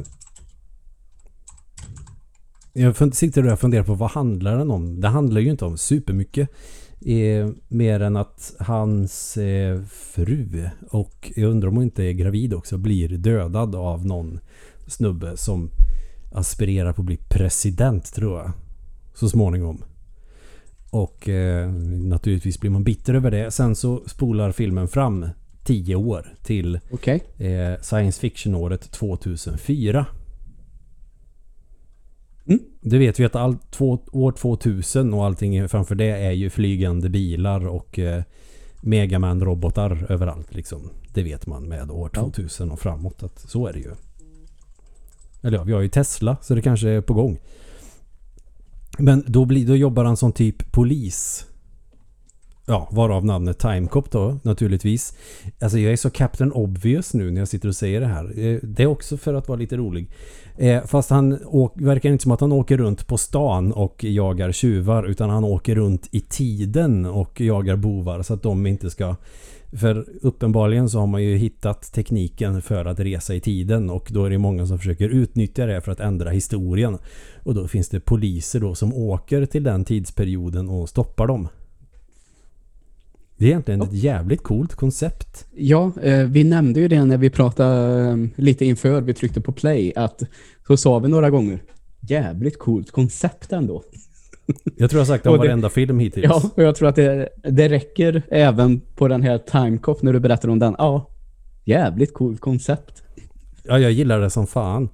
jag sitter och funderar på vad handlar den om? Det handlar ju inte om supermycket. Eh, mer än att hans eh, fru och jag undrar om hon inte är gravid också blir dödad av någon snubbe som aspirerar på att bli president tror jag. Så småningom. Och eh, naturligtvis blir man bitter över det. Sen så spolar filmen fram 10 år till Okej. eh, science fiction-året 2004. Mm. Det vet vi att all, två, år 2000 och allting framför det är ju flygande bilar och eh, Megaman-robotar överallt. Liksom. Det vet man med år Ja. 2000 och framåt att så är det ju. Eller ja, vi har ju Tesla så det kanske är på gång. Men då, blir, då jobbar han som typ polis. Ja, varav namnet Timecop då naturligtvis. Alltså jag är så Captain Obvious nu när jag sitter och säger det här. Eh, det är också för att vara lite rolig. Eh, fast han verkar inte som att han åker runt på stan och jagar tjuvar utan han åker runt i tiden och jagar bovar så att de inte ska... För uppenbarligen så har man ju hittat tekniken för att resa i tiden och då är det många som försöker utnyttja det för att ändra historien. Och då finns det poliser då som åker till den tidsperioden och stoppar dem. Det är egentligen ett jävligt coolt koncept. Ja, eh, vi nämnde ju det när vi pratade eh, lite inför vi tryckte på play att så sa vi några gånger jävligt coolt koncept ändå. Jag tror jag sagt det om varenda film hittills. Ja, och jag tror att det, det räcker även på den här Timecop när du berättar om den. Ja, jävligt coolt koncept. Ja, jag gillar det som fan.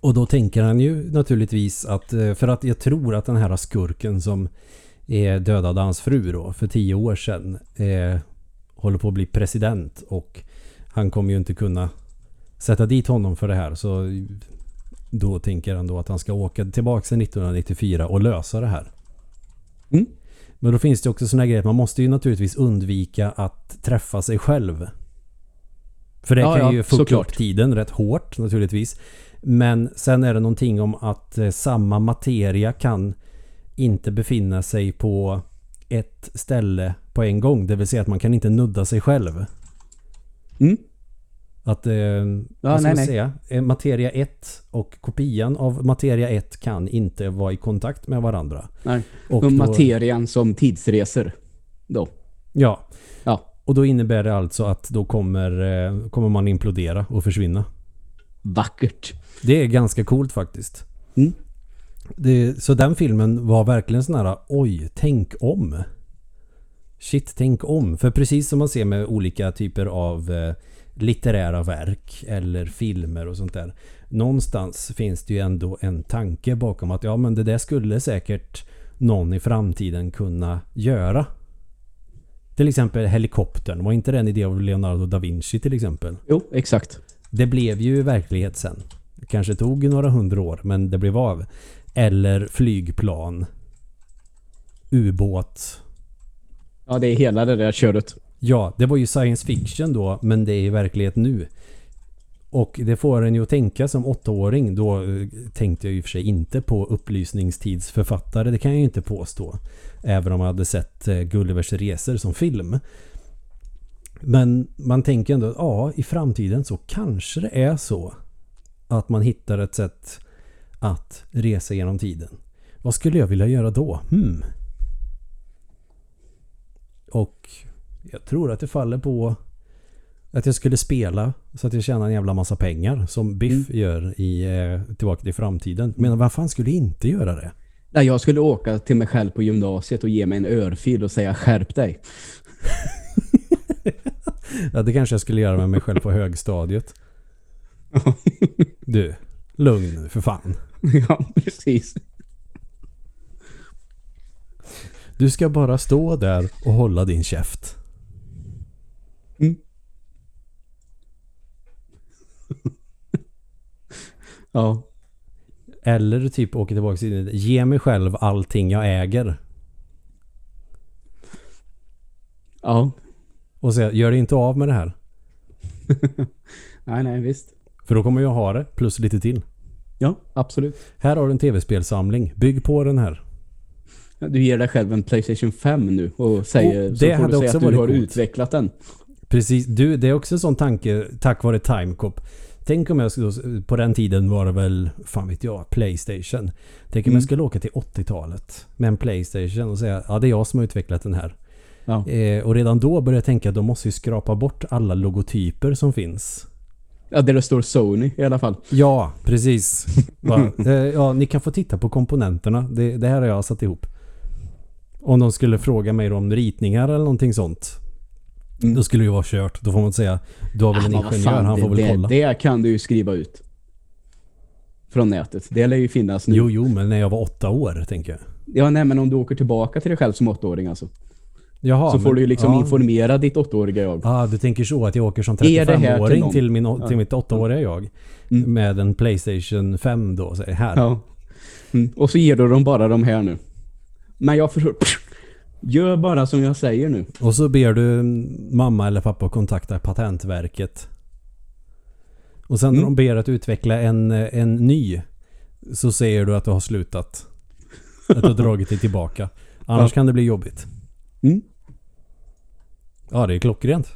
Och då tänker han ju naturligtvis att, eh, för att jag tror att den här skurken som är dödade hans fru då för tio år sedan eh, håller på att bli president och han kommer ju inte kunna sätta dit honom för det här så då tänker han då att han ska åka tillbaka till 1994 och lösa det här. Mm. Men då finns det också såna grejer att man måste ju naturligtvis undvika att träffa sig själv. För det Ja, kan ja, ju fucka såklart. upp tiden rätt hårt naturligtvis. Men sen är det någonting om att eh, samma materia kan inte befinna sig på ett ställe på en gång. Det vill säga att man kan inte nudda sig själv. Mm. Att, eh, vad ska nej, man nej. säga? Eh, Materia 1 och kopian av materia 1 kan inte vara i kontakt med varandra. Nej. Och Och då- materian som tidsresor. Då. Ja, Ja, och då innebär det alltså att då kommer, eh, kommer man implodera och försvinna. vackert. Det är ganska coolt faktiskt. Mm. Det, så den filmen var verkligen sån här oj, tänk om. Shit, tänk om. För precis som man ser med olika typer av eh, litterära verk eller filmer och sånt där. Någonstans finns det ju ändå en tanke bakom att ja men det där skulle säkert någon i framtiden kunna göra. Till exempel helikoptern. Var inte det en idé av Leonardo da Vinci till exempel? Jo, exakt. Det blev ju verklighet sen. Kanske tog några hundra år men det blev av. Eller flygplan. Ubåt. Ja, det är hela det där köret. Ja, det var ju science fiction då men det är verklighet nu. Och det får en ju att tänka som åttaåring. Då eh, tänkte jag ju för sig inte på upplysningstidsförfattare. Det kan jag ju inte påstå. Även om jag hade sett eh, Gullivers resor som film. Men man tänker ändå att ja, i framtiden så kanske det är så att man hittar ett sätt att resa genom tiden. Vad skulle jag vilja göra då? Hmm. Och jag tror att det faller på att jag skulle spela så att jag tjänar en jävla massa pengar som Biff gör i eh, Tillbaka till framtiden. Men vad fan skulle inte göra det? Nej, jag skulle åka till mig själv på gymnasiet och ge mig en örfil och säga skärp dig. Ja, det kanske jag skulle göra med mig själv på högstadiet. Du, lugn nu för fan. ja, precis. Du ska bara stå där och hålla din käft. Mm. ja. Eller typ åka tillbaka till. Ge mig själv allting jag äger. Ja. Och säga, gör dig inte av med det här. Nej, nej, visst. För då kommer jag ha det, plus lite till. Ja, absolut. Här har du en tv-spelsamling. Bygg på den här. Ja, Du ger dig själv en Playstation 5 nu och säger Och så det får hade du säga att du har coolt. utvecklat den. Precis, du, det är också en sån tanke tack vare Timecop. Tänk om jag skulle, på den tiden var det väl, fan vet jag, Playstation. Tänk om Mm. jag skulle åka till 80-talet med en Playstation och säga ja det är jag som har utvecklat den här. Ja. Eh, och redan då började jag tänka att de måste ju skrapa bort alla logotyper som finns. Ja, där det står Sony i alla fall. Ja, precis. Va? Ja, ni kan få titta på komponenterna. Det, det här har jag satt ihop. Om de skulle fråga mig om ritningar eller någonting sånt. Mm. Då skulle det ju vara kört. Då får man säga du har väl en Ah, ingenjör, fan, han får det, väl kolla. Det, det kan du ju skriva ut. Från nätet. Det lär ju finnas nu. Jo, jo, men när jag var åtta år tänker jag. Ja, nej, men om du åker tillbaka till dig själv som åttaåring alltså. Jaha, så får men- du liksom ja. informera ditt åttaåriga jag. Ja, ah, du tänker så att jag åker som Är det här till 35-åring någon? till, min, till mitt åttaåriga jag. Mm. Med en Playstation 5 då. Så här. Ja. Mm. Och så ger du dem bara de här nu. Men jag förstår... Gör bara som jag säger nu. Och så ber du mamma eller pappa kontakta Patentverket. Och sen när Mm. de ber att utveckla en, en ny så säger du att du har slutat. Att du har dragit dig tillbaka. Annars Ja. kan det bli jobbigt. Mm. Ja, det är klockrent.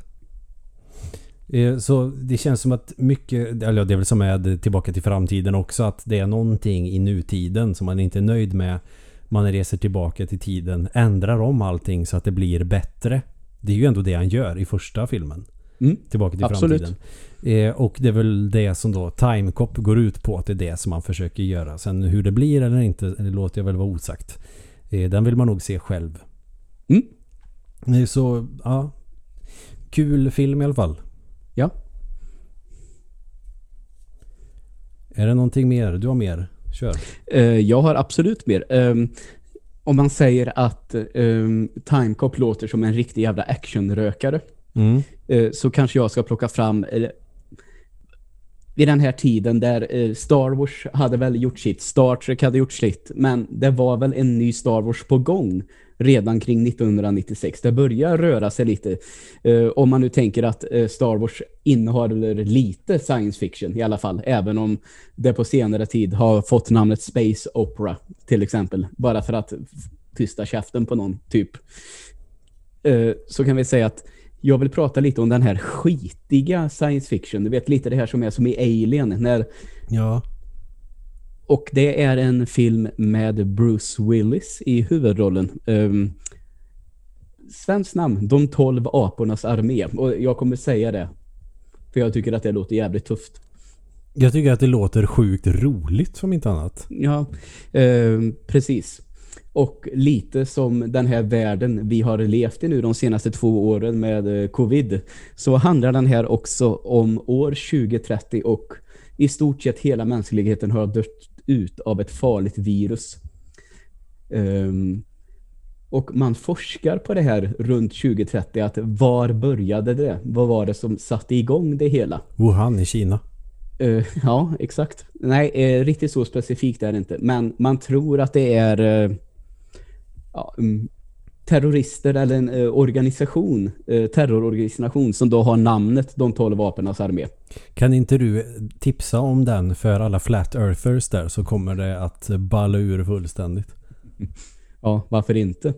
Eh, Så det känns som att mycket, eller det är väl som med Tillbaka till framtiden också, att det är någonting i nutiden som man inte är nöjd med. Man reser tillbaka till tiden, ändrar om allting så att det blir bättre. Det är ju ändå det han gör i första filmen. Mm. Tillbaka till Absolut. framtiden. Eh, och det är väl det som då Timecop går ut på, att det är det som man försöker göra. Sen hur det blir eller inte, det låter jag väl vara osagt. Eh, den vill man nog se själv. Mm. Så, ja. Kul film i alla fall. Ja. Är det någonting mer? Du har mer? Kör. Eh, jag har absolut mer. Ehm, om man säger att um, Timecop låter som en riktig jävla actionrökare Mm. eh, så kanske jag ska plocka fram vid den här tiden där eh, Star Wars hade väl gjort sitt, Star Trek hade gjort sitt, men det var väl en ny Star Wars på gång redan kring 1996. Det börjar röra sig lite. Eh, om man nu tänker att eh, Star Wars innehåller lite science fiction i alla fall, även om det på senare tid har fått namnet Space Opera till exempel, bara för att tysta käften på någon typ. Eh, så kan vi säga att jag vill prata lite om den här skitiga science fiction. Du vet lite det här som är som i Alien. När, Ja. och det är en film med Bruce Willis i huvudrollen. Um, Svenskt namn, De tolv apornas armé. Och jag kommer säga det. För jag tycker att det låter jävligt tufft. Jag tycker att det låter sjukt roligt som inte annat. Ja, eh, precis. Och lite som den här världen vi har levt i nu de senaste två åren med eh, covid så handlar den här också om år 2030 och i stort sett hela mänskligheten har dött ut av ett farligt virus. Ehm, och man forskar på det här runt 2030 att var började det? Vad var det som satte igång det hela? Wuhan i Kina. Eh, ja, exakt. Nej, eh, riktigt så specifikt är det inte. Men man tror att det är eh, ja, mm, terrorister eller en eh, organisation, eh, terrororganisation som då har namnet De tolv vapenas armé. Kan inte du tipsa om den för alla flat earthers där så kommer det att balla ur fullständigt. Ja, varför inte?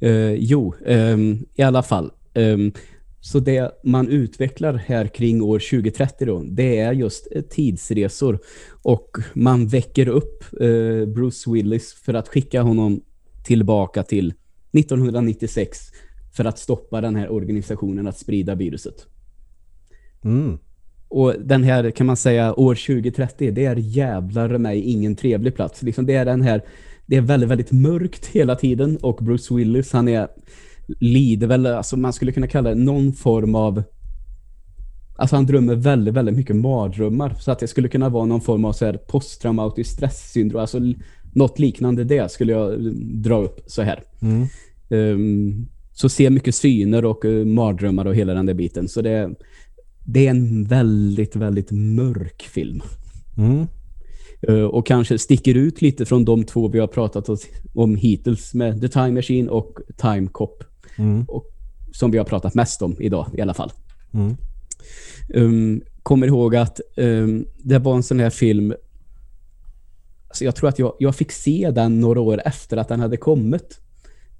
Eh, jo, ehm, i alla fall. Ehm, så det man utvecklar här kring år 2030 då, det är just eh, tidsresor. Och man väcker upp eh, Bruce Willis för att skicka honom tillbaka till 1996 för att stoppa den här organisationen att sprida viruset. Mm. Och den här kan man säga år 2030, det är jävlar mig ingen trevlig plats. Liksom det är den här, det är väldigt, väldigt mörkt hela tiden och Bruce Willis han är lider väl, alltså man skulle kunna kalla det någon form av Alltså han drömmer väldigt, väldigt mycket mardrömmar. Så att det skulle kunna vara någon form av så här posttraumatiskt stresssyndrom. Alltså något liknande det skulle jag dra upp så här. Mm. Ehm, så ser mycket syner och uh, mardrömmar och hela den där biten. Så det, det är en väldigt, väldigt mörk film. Mm. Eh, och kanske sticker ut lite från de två vi har pratat om hittills med The Time Machine och Time Cop. Mm. Och, som vi har pratat mest om idag i alla fall. Mm. Um, kommer ihåg att um, det var en sån här film alltså jag tror att jag, jag fick se den några år efter att den hade kommit.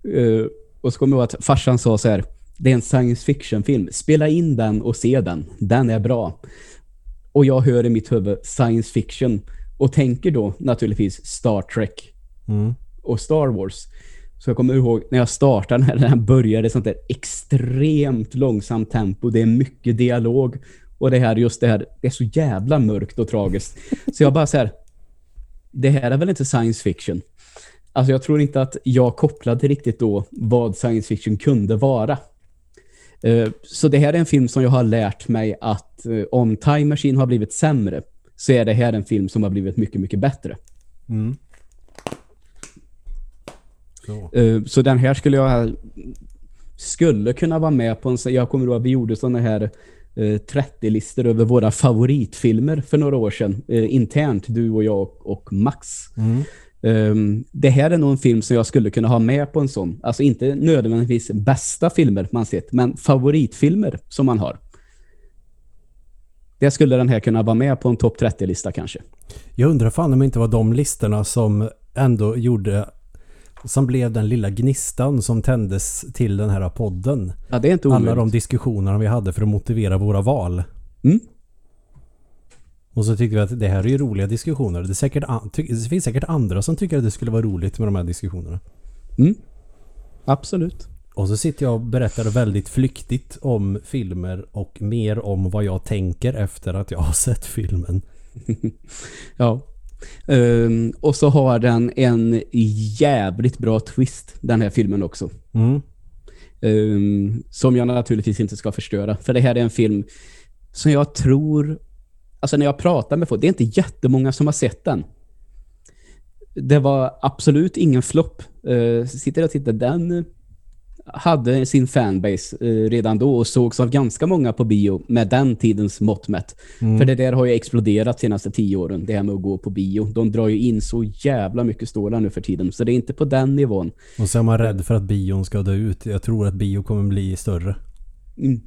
Uh, och så kommer jag ihåg att farsan sa så här det är en science fiction film. Spela in den och se den. Den är bra. Och jag hör i mitt huvud science fiction och tänker då naturligtvis Star Trek Mm. och Star Wars. Så jag kommer ihåg när jag startade när den började sånt där extremt långsamt tempo. Det är mycket dialog. Och det här, just det här, det är så jävla mörkt och tragiskt. Så jag bara så här, det här är väl inte science fiction? Alltså jag tror inte att jag kopplade riktigt då vad science fiction kunde vara. Eh, Så det här är en film som jag har lärt mig att eh, om Time Machine har blivit sämre så är det här en film som har blivit mycket, mycket bättre. Mm. Så. Eh, Så den här skulle jag skulle kunna vara med på en jag kommer ihåg att vi gjorde såna här 30-listor över våra favoritfilmer för några år sedan. Eh, internt, du och jag och, och Max. Mm. Um, det här är nog en film som jag skulle kunna ha med på en sån. Alltså inte nödvändigtvis bästa filmer man sett, men favoritfilmer som man har. Det skulle den här kunna vara med på en topp 30-lista kanske. Jag undrar fan om det inte var de listorna som ändå gjorde som blev den lilla gnistan som tändes till den här podden. Ja, det är inte Alla de diskussionerna vi hade för att motivera våra val. Mm. Och så tyckte vi att det här är ju roliga diskussioner. Det, säkert, det finns säkert andra som tycker att det skulle vara roligt med de här diskussionerna. Mm. Absolut. Och så sitter jag och berättar väldigt flyktigt om filmer och mer om vad jag tänker efter att jag har sett filmen. ja. Um, och så har den en jävligt bra twist, den här filmen också. Mm. Um, som jag naturligtvis inte ska förstöra. För det här är en film som jag tror... Alltså när jag pratar med folk, det är inte jättemånga som har sett den. Det var absolut ingen flopp. Uh, sitter och tittar, den hade sin fanbase eh, redan då och sågs av ganska många på bio med den tidens mått mätt. Mm. För det där har ju exploderat de senaste tio åren, det här med att gå på bio. De drar ju in så jävla mycket stålar nu för tiden, så det är inte på den nivån. Och så är man rädd för att bion ska dö ut. Jag tror att bio kommer bli större. Mm.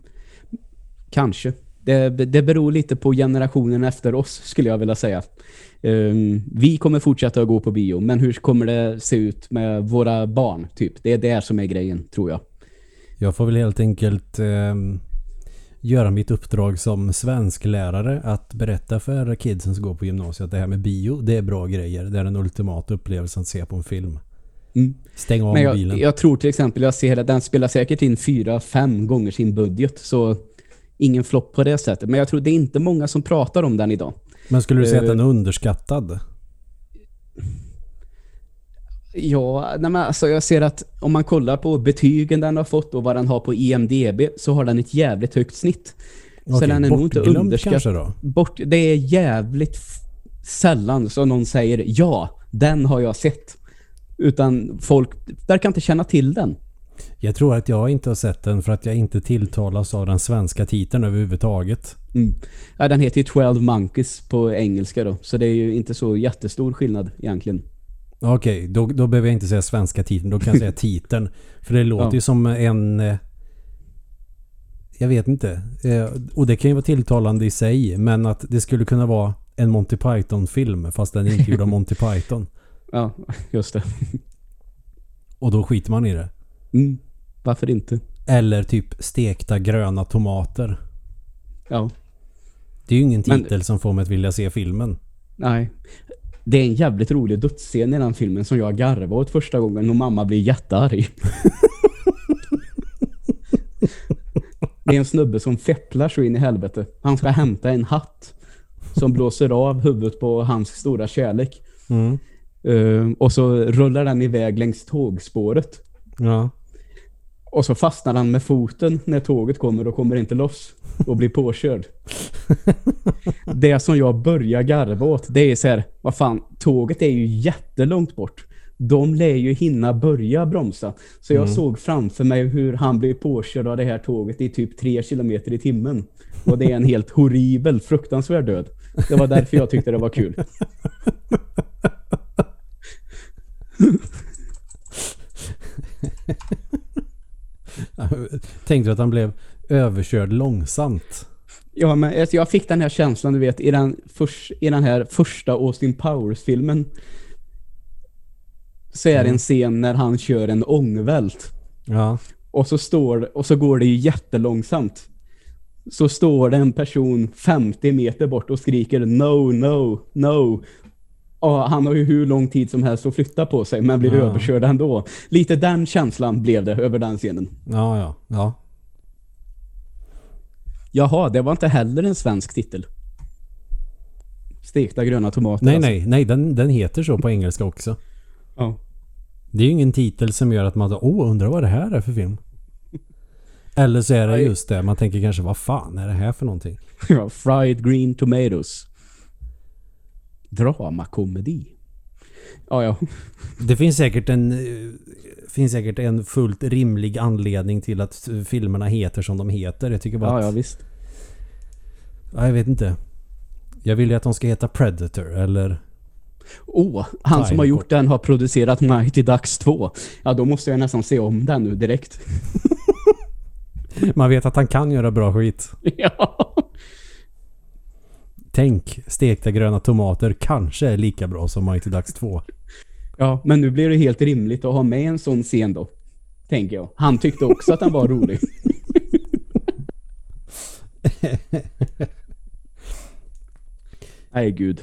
Kanske. Det, det beror lite på generationen efter oss, skulle jag vilja säga. Um, vi kommer fortsätta att gå på bio, men hur kommer det se ut med våra barn? Typ? Det är det som är grejen, tror jag. Jag får väl helt enkelt eh, göra mitt uppdrag som svensklärare att berätta för kidsen som går på gymnasiet att det här med bio, det är bra grejer. Det är den ultimata upplevelsen att se på en film. Mm. Stäng av Men jag, bilen. Jag tror till exempel, jag ser att den spelar säkert in fyra, fem gånger sin budget. Så ingen flopp på det sättet. Men jag tror det är inte många som pratar om den idag. Men skulle du säga att den är eh, underskattad? Ja, nej men alltså jag ser att om man kollar på betygen den har fått och vad den har på IMDB så har den ett jävligt högt snitt. Okej, så den är nog inte underskattad. Bort, det är jävligt sällan som någon säger ja, den har jag sett. Utan folk verkar inte känna till den. Jag tror att jag inte har sett den för att jag inte tilltalas av den svenska titeln överhuvudtaget. Mm. Ja, den heter ju 12 Monkeys på engelska då. Så det är ju inte så jättestor skillnad egentligen. Okej, okay, då, då behöver jag inte säga svenska titeln. Då kan jag säga titeln. För det låter ja. ju som en... Eh, jag vet inte. Eh, och det kan ju vara tilltalande i sig. Men att det skulle kunna vara en Monty Python-film fast den är inte gjord av Monty Python. Ja, just det. Och då skiter man i det. Mm, varför inte? Eller typ stekta gröna tomater. Ja. Det är ju ingen titel Men, som får mig att vilja se filmen. Nej. Det är en jävligt rolig dödsscen i den filmen som jag garvade åt första gången och mamma blir jättearg. det är en snubbe som fepplar så in i helvete. Han ska hämta en hatt som blåser av huvudet på hans stora kärlek. Mm. Uh, och så rullar den iväg längs tågspåret. Ja. Och så fastnar han med foten när tåget kommer och kommer inte loss och blir påkörd. det som jag börjar garva åt, det är så här, vad fan, tåget är ju jättelångt bort. De lär ju hinna börja bromsa. Så jag mm. såg framför mig hur han blir påkörd av det här tåget i typ tre kilometer i timmen. Och det är en helt horribel, fruktansvärd död. Det var därför jag tyckte det var kul. Tänkte du att han blev överkörd långsamt? Ja, men jag fick den här känslan, du vet, i den, för, i den här första Austin Powers-filmen så är det en mm. scen när han kör en ångvält. Ja. Och så, står, och så går det ju jättelångsamt. Så står det en person 50 meter bort och skriker no, no, no. Och han har ju hur lång tid som helst att flytta på sig men blir ja. överkörd ändå. Lite den känslan blev det över den scenen. Ja, ja, ja. Jaha, det var inte heller en svensk titel. Stekta gröna tomater. Nej, alltså. nej, nej. Den, den heter så på engelska också. Ja. Det är ju ingen titel som gör att man åh, undrar vad det här är för film. Eller så är det just det. Man tänker kanske, vad fan är det här för någonting? Fried green tomatoes dramakomedi. Ja, ja. Det finns säkert en finns säkert en fullt rimlig anledning till att filmerna heter som de heter. Jag tycker bara ja, att, ja, visst. Ja, jag vet inte. Jag vill ju att de ska heta Predator eller Åh, han som har gjort den har producerat Mighty Ducks 2. Ja, då måste jag nästan se om den nu direkt. Man vet att han kan göra bra skit. ja. Tänk, stekta gröna tomater kanske är lika bra som Mighty Ducks 2. ja, men nu blir det helt rimligt att ha med en sån scen då. Tänker jag. Han tyckte också att den var rolig. Nej, gud.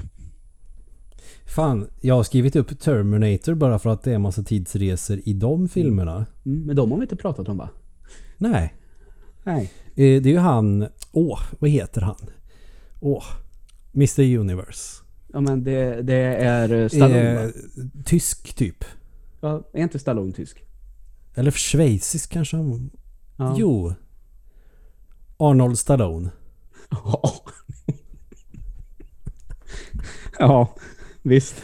Fan, jag har skrivit upp Terminator bara för att det är en massa tidsresor i de filmerna. Mm, men de har vi inte pratat om va? Nej. Nej. Eh, Det är ju han... Åh, vad heter han? Åh, Mr Universe. Ja, men det, det är eh, Stallone Eh, va? tysk typ. Ja, är inte Stallone tysk? Eller schweizisk kanske han... Ja. Jo. Arnold Stallone. Ja. ja, visst.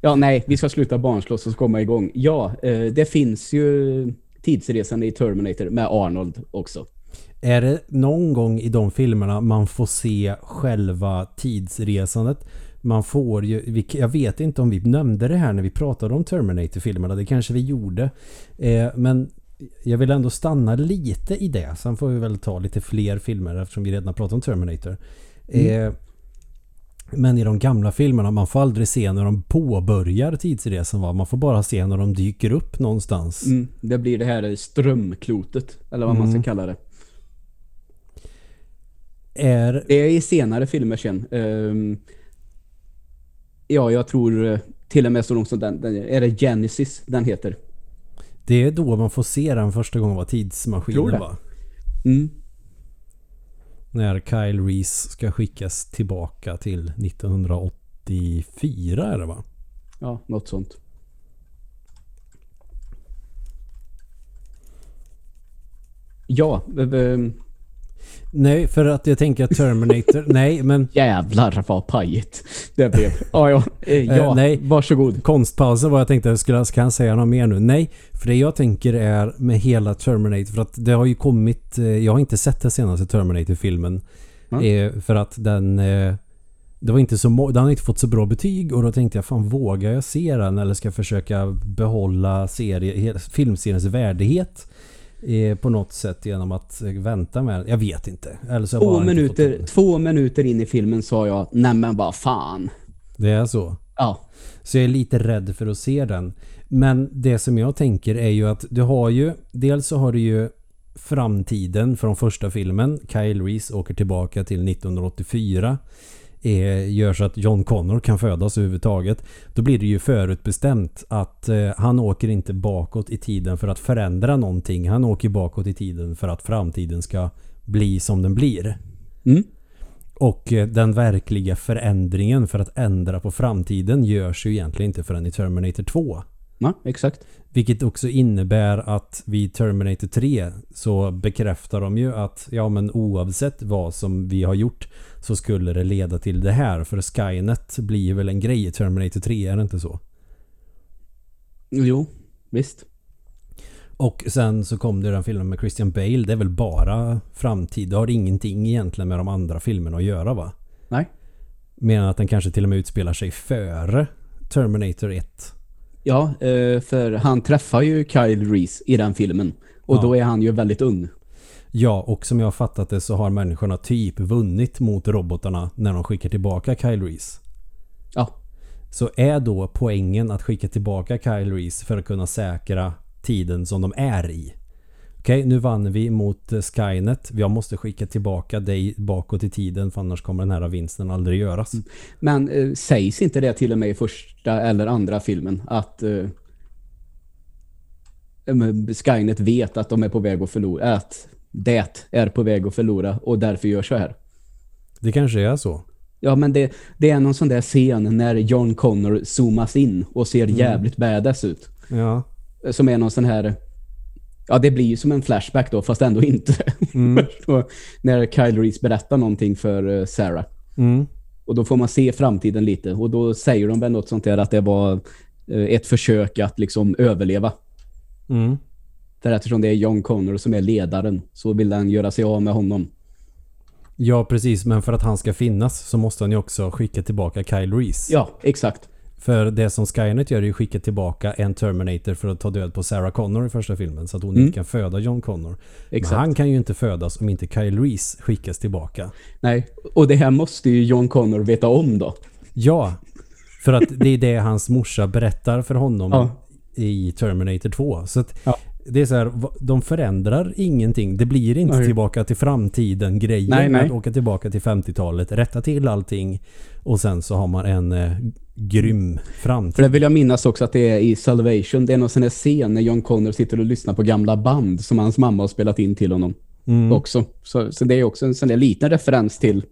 Ja, nej, vi ska sluta barnslåss och komma igång. Ja, eh, det finns ju tidsresande i Terminator med Arnold också. Är det någon gång i de filmerna man får se själva tidsresandet? Man får ju, jag vet inte om vi nämnde det här när vi pratade om Terminator-filmerna, det kanske vi gjorde. Eh, men jag vill ändå stanna lite i det. Sen får vi väl ta lite fler filmer eftersom vi redan har pratat om Terminator. Eh, men i de gamla filmerna, man får aldrig se när de påbörjar tidsresan. Va? Man får bara se när de dyker upp någonstans. Mm, det blir det här strömklotet, eller vad man ska kalla det. Är, Det är i senare filmer sen. Ehm, ja, jag tror eh, till och med så långt som den, den är det Genesis den heter. det är då man får se den första gången var Tror tidsmaskinen det. va? Mm. När Kyle Reese ska skickas tillbaka till 1984 är det va? Ja, något sånt. Ja, Nej, för att jag tänker att Terminator... nej, men jävlar vad pajigt det blev. Ja, ja, eh, ja nej. varsågod. konstpausen var jag tänkte, skulle, kan jag säga något mer nu? Nej, för det jag tänker är med hela Terminator, för att det har ju kommit... eh, Jag har inte sett den senaste Terminator-filmen. Eh, för att den... Det var inte så den har inte fått så bra betyg och då tänkte jag fan vågar jag se den eller ska jag försöka behålla serie, filmseriens värdighet på något sätt genom att eh, vänta med? Jag vet inte. Eller så Två inte minuter, den. två minuter in i filmen sa jag, nej men vad fan. Det är så. Ja, Så jag är lite rädd för att se den. Men det som jag tänker är ju att du har ju... Dels så har du ju framtiden från första filmen. Kyle Reese åker tillbaka till 1984. Eh, gör så att John Connor kan födas överhuvudtaget. Då blir det ju förutbestämt att eh, han åker inte bakåt i tiden för att förändra någonting. Han åker bakåt i tiden för att framtiden ska bli som den blir. mm. Och eh, den verkliga förändringen för att ändra på framtiden görs ju egentligen inte förrän i Terminator 2. ja exakt. Vilket också innebär att vid Terminator 3 så bekräftar de ju att ja men oavsett vad som vi har gjort så skulle det leda till det här. För Skynet blir väl en grej i Terminator 3, är det inte så? Jo, visst. Och sen så kom det den filmen med Christian Bale. Det är väl bara framtid. Det har ingenting egentligen med de andra filmerna att göra va? Nej. Mer än att den kanske till och med utspelar sig före Terminator 1. Ja, eh, för han träffar ju Kyle Reese i den filmen. Och Ja. då är han ju väldigt ung. Ja, och som jag har fattat det så har människorna typ vunnit mot robotarna när de skickar tillbaka Kyle Reese. Ja, Så är då poängen att skicka tillbaka Kyle Reese för att kunna säkra tiden som de är i. Okej, nu vann vi mot eh, Skynet. Jag måste skicka tillbaka dig bakåt i tiden för annars kommer den här vinsten aldrig göras. Men eh, sägs inte det till och med i första eller andra filmen att eh, men Skynet vet att de är på väg att förlora, att det är på väg att förlora och därför gör så här. Det kanske är så. Ja, men det, det är någon sån där scen när John Connor zoomas in och ser jävligt badass ut. Ja. Som är någon sån här... Ja, det blir ju som en flashback då, fast ändå inte. Och när Kyle Reese berättar någonting för eh, Sarah. Mm. Och då får man se framtiden lite. Och då säger de väl något sånt där att det var eh, ett försök att liksom överleva. Mm. För eftersom det är John Connor som är ledaren så vill han göra sig av med honom. Ja, precis. Men för att han ska finnas så måste han ju också skicka tillbaka Kyle Reese. Ja, exakt. För det som Skynet gör är ju skicka tillbaka en Terminator för att ta död på Sarah Connor i första filmen. Så att hon Mm. inte kan föda John Connor. Exakt. Men han kan ju inte födas om inte Kyle Reese skickas tillbaka. Nej, och det här måste ju John Connor veta om då. Ja, för att det är det hans morsa berättar för honom Ja. i Terminator 2. Så att Ja. Det är så här, de förändrar ingenting. Det blir inte Nej. tillbaka till framtiden grejer Nej, nej. att åka tillbaka till 50-talet, rätta till allting och sen så har man en eh, grym För framtid. det vill jag minnas också att det är i Salvation. Det är någon sån här scen när John Connor sitter och lyssnar på gamla band som hans mamma har spelat in till honom Mm. också. Så, så det är också en sån där liten referens till...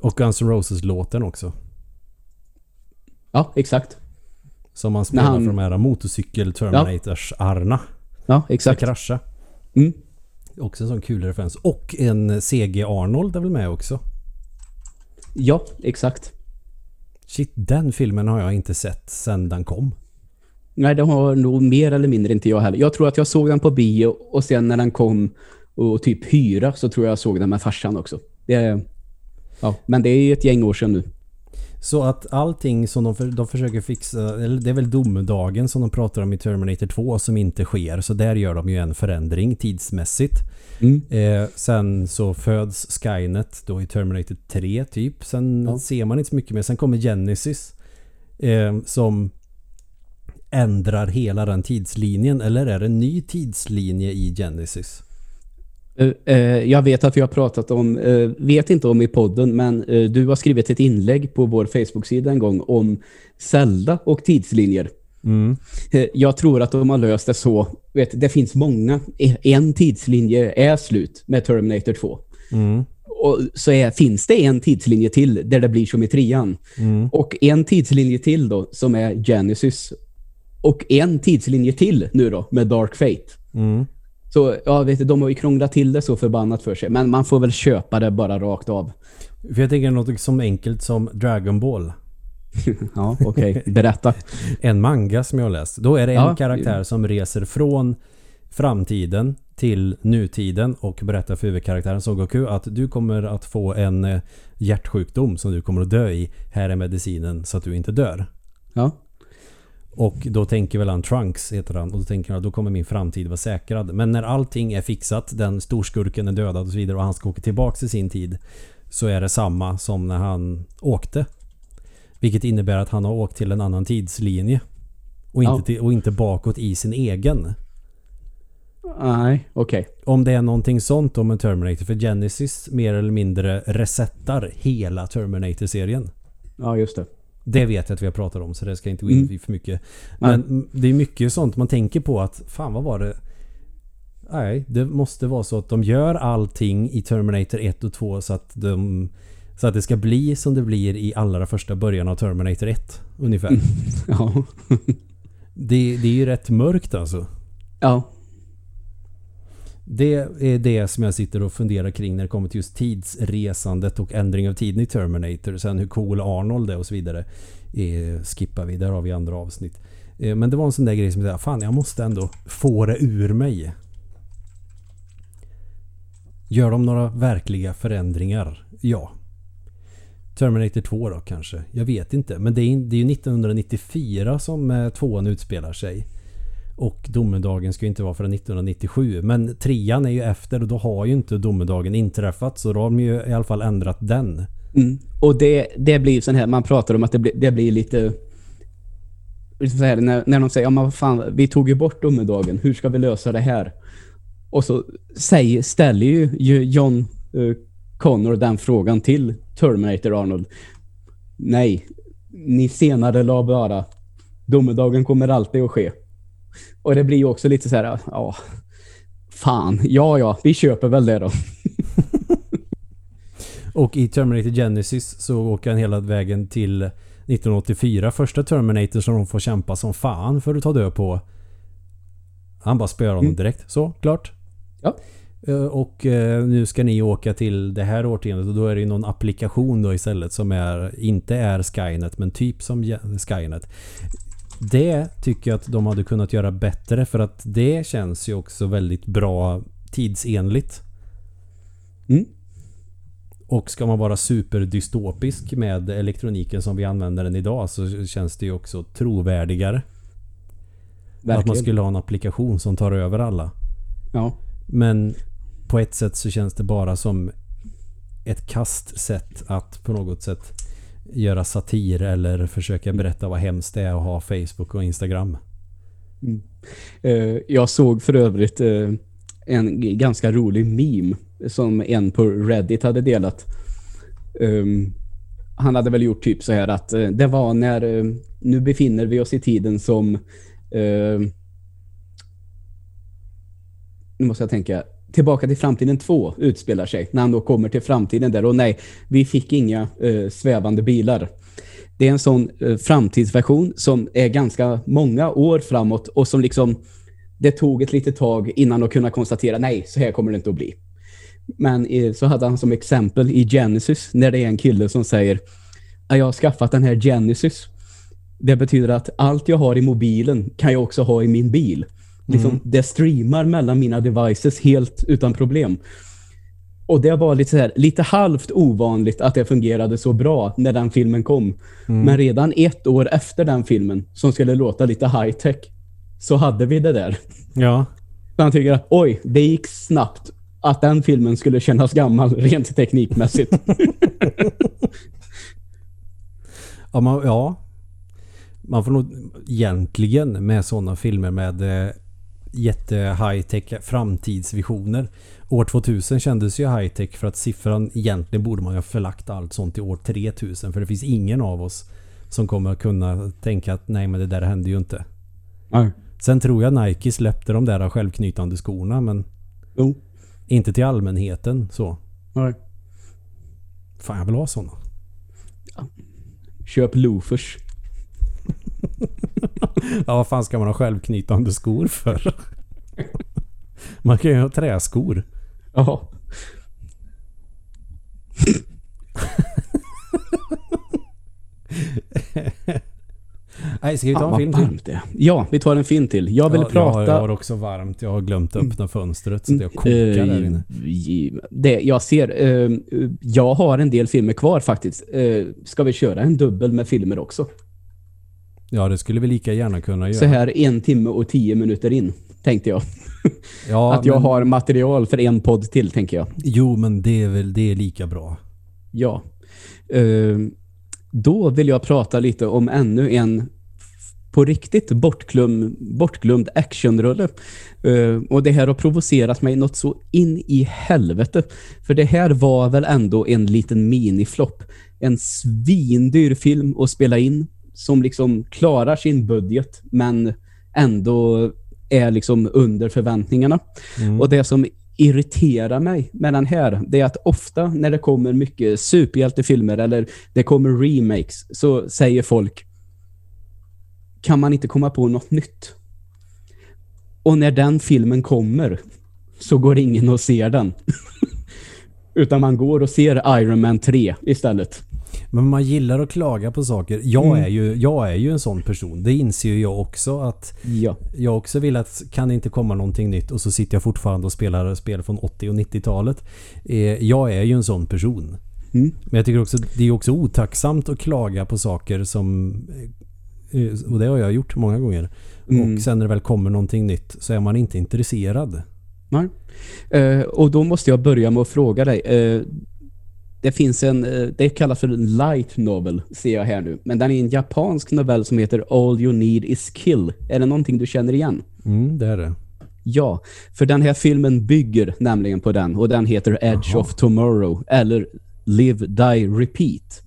Och Guns N' Roses-låten också. Ja, exakt. Som man spelar han- för de här motorcykel-terminators-arna. Ja, Ska exakt. krascha. Mm. Också en sån kul referens. Och en CG Arnold är väl med också. Ja, exakt. Shit, den filmen har jag inte sett sedan den kom. Nej, det har nog mer eller mindre inte jag heller. Jag tror att jag såg den på bio och sen när den kom och typ hyra så tror jag jag såg den med farsan också. Det ja, men det är ju ett gäng år sedan nu. Så att allting som de, för, de försöker fixa, eller det är väl domedagen som de pratar om i Terminator 2 som inte sker. Så där gör de ju en förändring tidsmässigt. Mm. Eh, sen så föds Skynet då i Terminator 3 typ. Sen Ja. ser man inte så mycket mer. Sen kommer Genesis eh, som ändrar hela den tidslinjen. Eller är det en ny tidslinje i Genesis? Eh, eh, jag vet att vi har pratat om, eh, vet inte om i podden, men du har skrivit ett inlägg på vår Facebook-sida en gång om Zelda och tidslinjer. Mm. Jag tror att de har löst det så. Vet, det finns många. E- En tidslinje är slut med Terminator 2. Mm. Och så är, finns det en tidslinje till där det blir som i trean. Mm. Och en tidslinje till då som är Genesis. Och en tidslinje till nu då med Dark Fate. Så ja, vet du, de har ju krånglat till det så förbannat för sig. Men man får väl köpa det bara rakt av. För jag tänker något som enkelt som Dragon Ball. Ja, okej. Berätta. En manga som jag har läst. Då är det en Ja. karaktär som reser från framtiden till nutiden och berättar för huvudkaraktären Son Goku att du kommer att få en eh, hjärtsjukdom som du kommer att dö i. Här är medicinen så att du inte dör. Ja. Och då tänker väl han Trunks heter han och då tänker han då kommer min framtid vara säkrad. Men när allting är fixat, den storskurken är dödad och så vidare och han ska åka tillbaka till sin tid så är det samma som när han åkte. Vilket innebär att han har åkt till en annan tidslinje. Och inte, Ja. till, och inte bakåt i sin egen. Nej, okej. Om det är någonting sånt om en Terminator. För Genesis mer eller mindre resettar hela Terminator-serien. Ja, just det. Det vet jag att vi har pratat om så det ska jag inte gå in Mm. i för mycket. Men det är mycket sånt man tänker på att fan vad var det? Nej, det måste vara så att de gör allting i Terminator 1 och 2 så att de så att det ska bli som det blir i allra första början av Terminator 1 ungefär. Ja. Det, det är ju rätt mörkt alltså. Ja. Det är det som jag sitter och funderar kring när det kommer till just tidsresandet och ändring av tiden i Terminator. Sen hur cool Arnold är och så vidare. Eh, skippar vi, där har vi andra avsnitt. Eh, men det var en sån där grej som jag sa, fan jag måste ändå få det ur mig. Gör de några verkliga förändringar? Ja. Terminator 2 då kanske? Jag vet inte. Men det är, ju 1994 som eh, tvåan utspelar sig. Och domedagen ska ju inte vara förrän 1997. Men trean är ju efter och då har ju inte domedagen inträffat. Så då har de ju i alla fall ändrat den. Mm. Och det, det blir sån här, man pratar om att det blir, det blir lite... Så här, när, när de säger, ja men vad fan, vi tog ju bort domedagen, hur ska vi lösa det här? Och så säger, ställer ju, ju John uh, Connor den frågan till Terminator Arnold. Nej, ni senare la bara, domedagen kommer alltid att ske. Och det blir ju också lite så här, ja, fan, ja ja, vi köper väl det då. Och i Terminator Genesis så åker han hela vägen till 1984. Första Terminator som de får kämpa som fan för att ta död på. Han bara spöar honom Mm. direkt. Så, klart. Ja. Eh, Och eh, nu ska ni åka till det här årtiondet och då är det ju någon applikation då istället som är inte är Skynet men typ som Skynet. Det tycker jag att de hade kunnat göra bättre för att det känns ju också väldigt bra tidsenligt. Mm. Och ska man vara superdystopisk med elektroniken som vi använder den idag så känns det ju också trovärdigare. Verkligen. Att man skulle ha en applikation som tar över alla. Ja. Men på ett sätt så känns det bara som ett kastsätt att på något sätt göra satir eller försöka berätta vad hemskt det är att ha Facebook och Instagram. Mm. Eh, jag såg för övrigt eh, en ganska rolig meme som en på Reddit hade delat. Um, han hade väl gjort typ så här att eh, det var när eh, nu befinner vi oss i tiden som eh, nu måste jag tänka Tillbaka till framtiden 2 utspelar sig när han då kommer till framtiden där och nej, vi fick inga eh, svävande bilar. Det är en sån eh, framtidsversion som är ganska många år framåt och som liksom det tog ett litet tag innan de kunde konstatera nej, så här kommer det inte att bli. Men eh, så hade han som exempel i Genesis när det är en kille som säger jag har skaffat den här Genesis. Det betyder att allt jag har i mobilen kan jag också ha i min bil. Liksom, Det streamar mellan mina devices helt utan problem. Och det var lite, så här, lite halvt ovanligt att det fungerade så bra när den filmen kom. Men redan ett år efter den filmen, som skulle låta lite high-tech, så hade vi det där. Ja. Han tycker att oj, det gick snabbt att den filmen skulle kännas gammal rent teknikmässigt. Ja, man, ja. Man får nog egentligen med sådana filmer med jätte high-tech framtidsvisioner. År 2000 kändes ju high-tech för att siffran egentligen borde man ju ha förlagt allt sånt till år 3000 för det finns ingen av oss som kommer att kunna tänka att nej men det där hände ju inte. Nej. Sen tror jag Nike släppte de där självknytande skorna men Jo. inte till allmänheten så. Nej. Fan jag vill ha sådana. Köp loafers. Ja vad fan ska man ha självknytande skor för? Man kan ju ha träskor. Ja. Nej, ska vi ta en film till? varmt det. Ja, vi tar en film till. Jag vill Ja, prata... Jag har, också varmt. Jag har glömt öppna fönstret så att jag kokar där inne. Det, jag ser, eh, jag har en del filmer kvar faktiskt. Eh, ska vi köra en dubbel med filmer också? Ja, det skulle vi lika gärna kunna göra. Så här en timme och tio minuter in, tänkte jag. ja, att jag men, har material för en podd till, tänker jag. Jo, men det är väl det är lika bra. Ja. Eh, då vill jag prata lite om ännu en på riktigt bortglöm, bortglömd actionrulle. Eh, och det här har provocerat mig något så in i helvete. För det här var väl ändå en liten miniflopp. En svindyr film att spela in som liksom klarar sin budget men ändå är liksom under förväntningarna. Mm. Och det som irriterar mig med den här, det är att ofta när det kommer mycket superhjältefilmer eller det kommer remakes så säger folk kan man inte komma på något nytt? Och när den filmen kommer så går ingen och ser den. Utan man går och ser Iron Man 3 istället. Men man gillar att klaga på saker. Jag, Mm. är ju, jag är ju en sån person. Det inser ju jag också att Ja. jag också vill att kan det inte komma någonting nytt och så sitter jag fortfarande och spelar spel från 80 och 90-talet. Eh, jag är ju en sån person. Mm. Men jag tycker också det är också otacksamt att klaga på saker som eh, och det har jag gjort många gånger. Mm. Och sen när det väl kommer någonting nytt så är man inte intresserad. Nej. Eh, och då måste jag börja med att fråga dig. Eh, det finns en, eh, det kallas för en light novel, ser jag här nu. Men den är en japansk novell som heter All You Need Is Kill. Är det någonting du känner igen? Mm, det är det. Ja, för den här filmen bygger nämligen på den och den heter Edge Jaha. of Tomorrow eller Live, Die, Repeat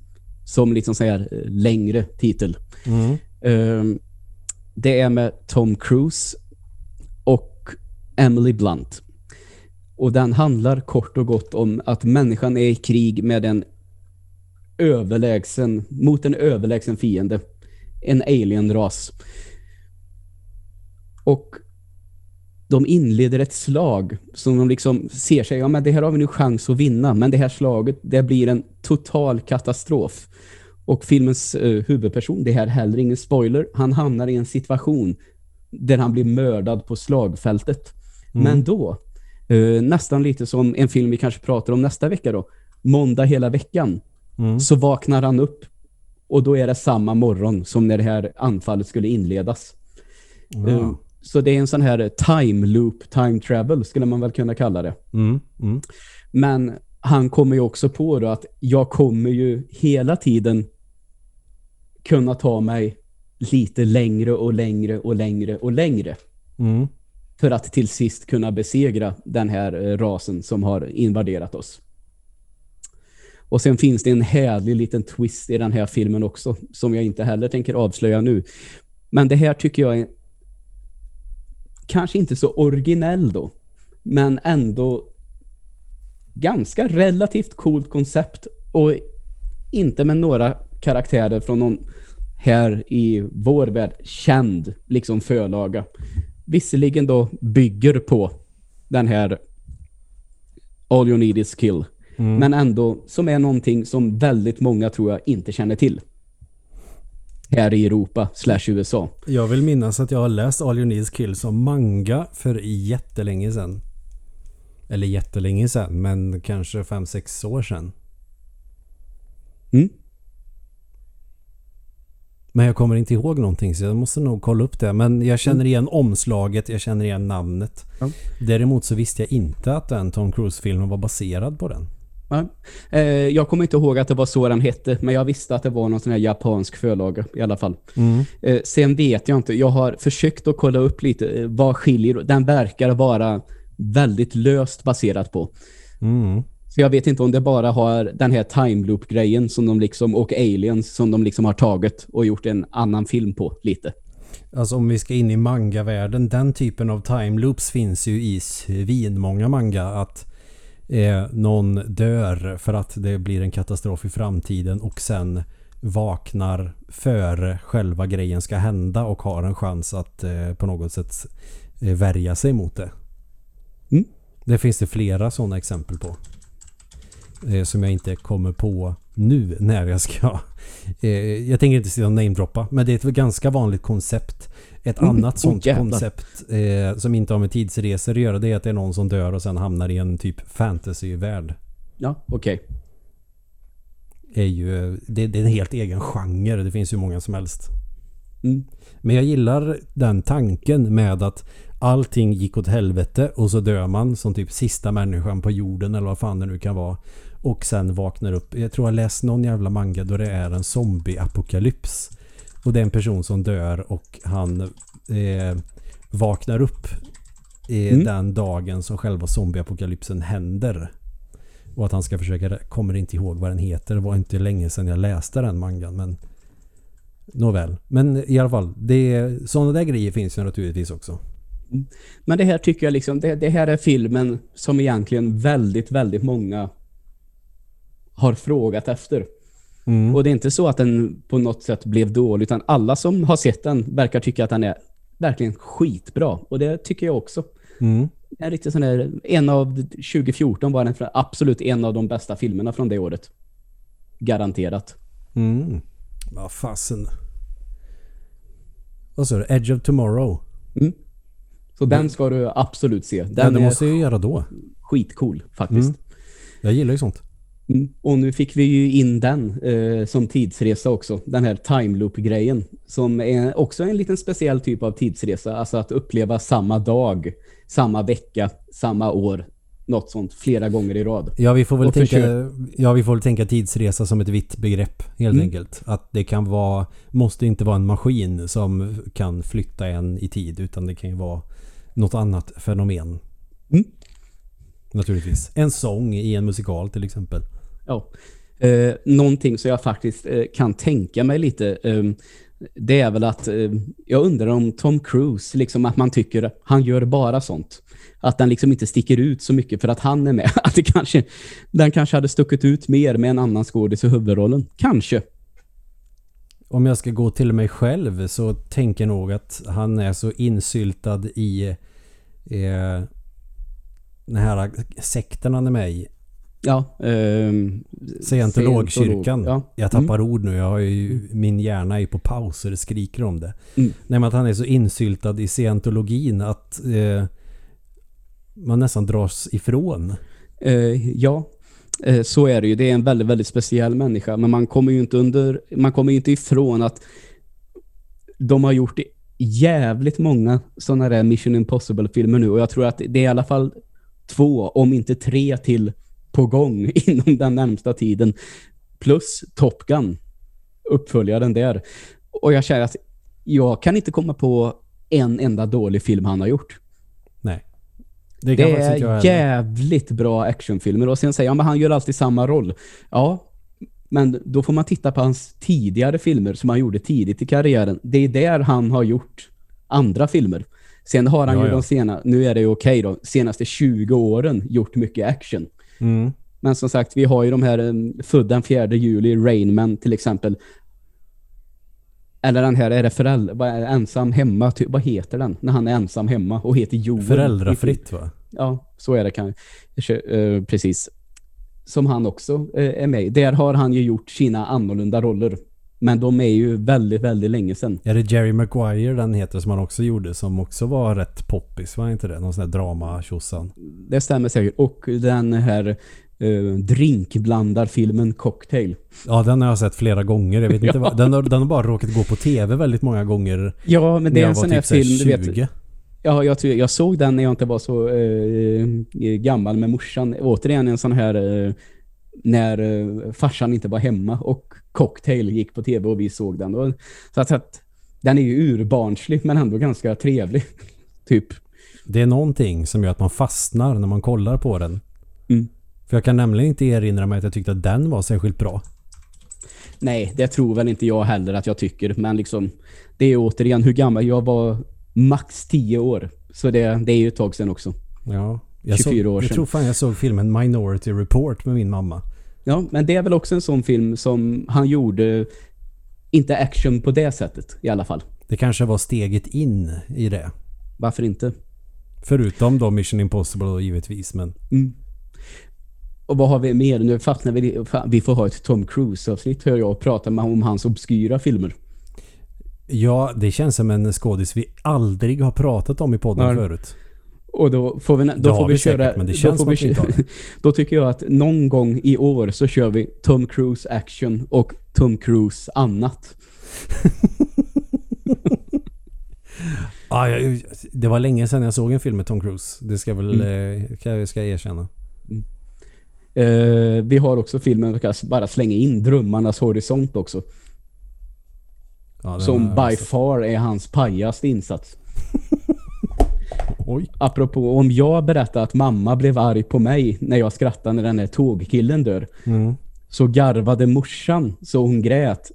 som liksom säger eh, längre titel. Mm. Ehm, det är med Tom Cruise och Emily Blunt. Och den handlar kort och gott om att människan är i krig med en överlägsen, mot en överlägsen fiende. En alienras. Och de inleder ett slag som de liksom ser sig, ja men det här har vi nu chans att vinna, men det här slaget, det blir en total katastrof. Och filmens eh, huvudperson, det här är heller ingen spoiler, han hamnar i en situation där han blir mördad på slagfältet. Mm. Men då, eh, nästan lite som en film vi kanske pratar om nästa vecka då, måndag hela veckan. Mm. Så vaknar han upp och då är det samma morgon som när det här anfallet skulle inledas. Ja. Eh, Så det är en sån här time loop, time travel skulle man väl kunna kalla det. Mm. Mm. Men han kommer ju också på då att jag kommer ju hela tiden kunna ta mig lite längre och längre och längre och längre Mm för att till sist kunna besegra den här eh, rasen som har invaderat oss. Och sen finns det en härlig liten twist i den här filmen också som jag inte heller tänker avslöja nu. Men det här tycker jag är kanske inte så originell då, men ändå ganska relativt coolt koncept och inte med några karaktärer från någon här i vår värld känd liksom förlaga. Visserligen då bygger på den här All you need is kill. Mm. Men ändå som är någonting som väldigt många tror jag inte känner till. Här i Europa slash USA. Jag vill minnas att jag har läst All You Need Is Kill som manga för jättelänge sedan. Eller jättelänge sedan, men kanske 5-6 år sedan. Mm. Men jag kommer inte ihåg någonting så jag måste nog kolla upp det. Men jag känner igen omslaget, jag känner igen namnet. Ja. Däremot så visste jag inte att den Tom Cruise-filmen var baserad på den. Ja. Eh, jag kommer inte ihåg att det var så den hette, men jag visste att det var någon sån här japansk förlaga i alla fall. Mm. Eh, sen vet jag inte, jag har försökt att kolla upp lite eh, vad skiljer. Den verkar vara väldigt löst baserat på. Mm. Så jag vet inte om det bara har den här time loop grejen som de liksom och aliens som de liksom har tagit och gjort en annan film på lite. Alltså om vi ska in i manga-världen, den typen av time loops finns ju i svinmånga manga. Att eh, någon dör för att det blir en katastrof i framtiden och sen vaknar före själva grejen ska hända och har en chans att eh, på något sätt eh, värja sig mot det. Mm. Det finns det flera sådana exempel på. Eh, som jag inte kommer på nu när jag ska... Eh, jag tänker inte sitta och namedroppa, men det är ett ganska vanligt koncept. Ett Mm. annat Oh, sånt jävlar. koncept eh, som inte har med tidsresor att göra det är att det är någon som dör och sen hamnar i en typ fantasyvärld. Ja, okej. Är ju, det, det är en helt egen genre. Det finns ju många som helst. Mm. Men jag gillar den tanken med att allting gick åt helvete och så dör man som typ sista människan på jorden eller vad fan det nu kan vara. Och sen vaknar upp. Jag tror jag läst någon jävla manga då det är en zombie-apokalyps. Och det är en person som dör och han eh, vaknar upp eh, Mm. den dagen som själva zombie-apokalypsen händer. Och att han ska försöka, kommer inte ihåg vad den heter. Det var inte länge sedan jag läste den mangan men Nåväl. Men i alla fall, det, sådana där grejer finns ju naturligtvis också. Men det här tycker jag liksom, det, det här är filmen som egentligen väldigt, väldigt många har frågat efter. Mm. Och det är inte så att den på något sätt blev dålig, utan alla som har sett den verkar tycka att den är verkligen skitbra. Och det tycker jag också. Mm. En riktigt sån där, en av 2014 var den absolut en av de bästa filmerna från det året. Garanterat. Mm. Vad fasen. Vad sa du? Edge of Tomorrow? Så den ska du absolut se. Ja, Den det är måste jag ju göra då. skitcool faktiskt. Mm. Jag gillar ju sånt. Mm. Och nu fick vi ju in den eh, som tidsresa också. Den här time loop-grejen. Som är också en liten speciell typ av tidsresa. Alltså att uppleva samma dag, samma vecka, samma år. Något sånt flera gånger i rad. Ja vi får väl Och tänka, ja, vi får väl tänka tidsresa som ett vitt begrepp helt Mm. enkelt. Att det kan vara, måste inte vara en maskin som kan flytta en i tid utan det kan ju vara något annat fenomen. Mm. Naturligtvis. En sång i en musikal till exempel. Ja. Eh, någonting som jag faktiskt eh, kan tänka mig lite eh, det är väl att eh, jag undrar om Tom Cruise, liksom att man tycker han gör bara sånt. Att den liksom inte sticker ut så mycket för att han är med. Att det kanske, den kanske hade stuckit ut mer med en annan skådis i huvudrollen. Kanske. Om jag ska gå till mig själv så tänker jag nog att han är så insyltad i eh, den här sekten han är med i. Ja. ehm, Scientologkyrkan. scientolog, Ja. Jag tappar ord nu. Jag har ju, min hjärna är på paus och det skriker om det. Mm. Nej men att han är så insyltad i scientologin att eh, man nästan dras ifrån. Eh, ja, Eh, Så är det ju. Det är en väldigt, väldigt speciell människa. Men man kommer ju inte under, man kommer inte ifrån att de har gjort jävligt många sådana där Mission Impossible-filmer nu. Och jag tror att det är i alla fall två, om inte tre till på gång inom den närmsta tiden. Plus Top Gun, uppföljaren där. Och jag känner att jag kan inte komma på en enda dålig film han har gjort. Nej. Det Det, är jävligt bra actionfilmer. Och sen säger jag, men han gör alltid samma roll. Ja, men då får man titta på hans tidigare filmer som han gjorde tidigt i karriären. Det är där han har gjort andra filmer. Sen har han Ja, ju ja. de sena, nu är det ju okej då, senaste 20 åren gjort mycket action. Mm. Men som sagt, vi har ju de här um, Född den 4 juli, Rainman till exempel. Eller den här, är det det, ensam hemma, ty, vad heter den? När han är ensam hemma och heter Joel. Föräldrafritt va? Ja, så är det kan uh, Precis. Som han också eh, är med. Där har han ju gjort sina annorlunda roller. Men de är ju väldigt, väldigt länge sedan. Är det Jerry Maguire den heter som han också gjorde som också var rätt poppis, var inte det? Någon sån här drama tjosan. Det stämmer säkert. Och den här uh, drinkblandarfilmen Cocktail. Ja, den har jag sett flera gånger. Jag vet inte vad, den, har, den har bara råkat gå på tv väldigt många gånger. Ja, men det är en sån här typ här film, du vet. 20. Ja, jag, tror, jag såg den när jag inte var så eh, gammal med morsan. Återigen en sån här eh, när eh, farsan inte var hemma och Cocktail gick på tv och vi såg den. Och, så att, att den är ju urbarnslig men ändå ganska trevlig. typ. Det är någonting som gör att man fastnar när man kollar på den. Mm. För jag kan nämligen inte erinra mig att jag tyckte att den var särskilt bra. Nej, det tror väl inte jag heller att jag tycker. Men liksom, det är återigen hur gammal jag var. Max 10 år. Så det, det är ju ett tag sedan också. Ja. Jag 24 såg, år Jag sedan. tror fan jag såg filmen Minority Report med min mamma. Ja, men det är väl också en sån film som han gjorde inte action på det sättet i alla fall. Det kanske var steget in i det. Varför inte? Förutom då Mission Impossible då, givetvis. Men Mm. Och vad har vi mer? Nu fastnar vi Vi får ha ett Tom Cruise-avsnitt hör jag och prata med om hans obskyra filmer. ja, det känns som en skådis vi aldrig har pratat om i podden Nej. förut. Och då får vi, då får vi, vi köra... säkert, men det då känns får som vi. Då tycker jag att någon gång i år så kör vi Tom Cruise action och Tom Cruise annat. Ah, jag, det var länge sedan jag såg en film med Tom Cruise. Det ska väl, Mm. eh, jag, ska jag erkänna. Eh, vi har också filmen, kan bara slänga in Drömmarnas horisont också. Ja, som jag by far är hans pajaste insats. Oj. Apropå om jag berättar att mamma blev arg på mig när jag skrattade när den här tågkillen dör. Mm. Så garvade morsan så hon grät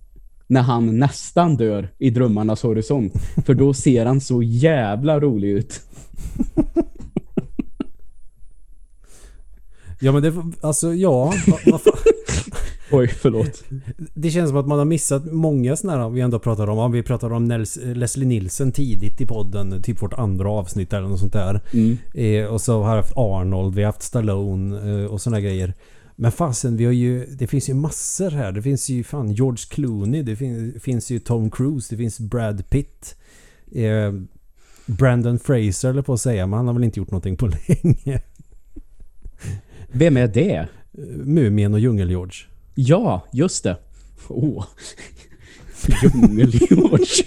när han nästan dör i Drömmarnas horisont. För då ser han så jävla rolig ut. Ja men det, alltså ja. vad fan. Oj, förlåt. Det känns som att man har missat många sådana här vi ändå pratar om. Vi pratar om Nels, Leslie Nielsen tidigt i podden. Typ vårt andra avsnitt eller något sånt där. Mm. Eh, och så har vi haft Arnold, vi har haft Stallone eh, och sådana grejer. Men fasen, vi har ju, det finns ju massor här. Det finns ju fan George Clooney, det fin, finns ju Tom Cruise, det finns Brad Pitt. Eh, Brandon Fraser eller på att säga, men han har väl inte gjort någonting på länge. Vem är det? Mumien och Djungel-George. Ja, just det. Åh. Djungel-George.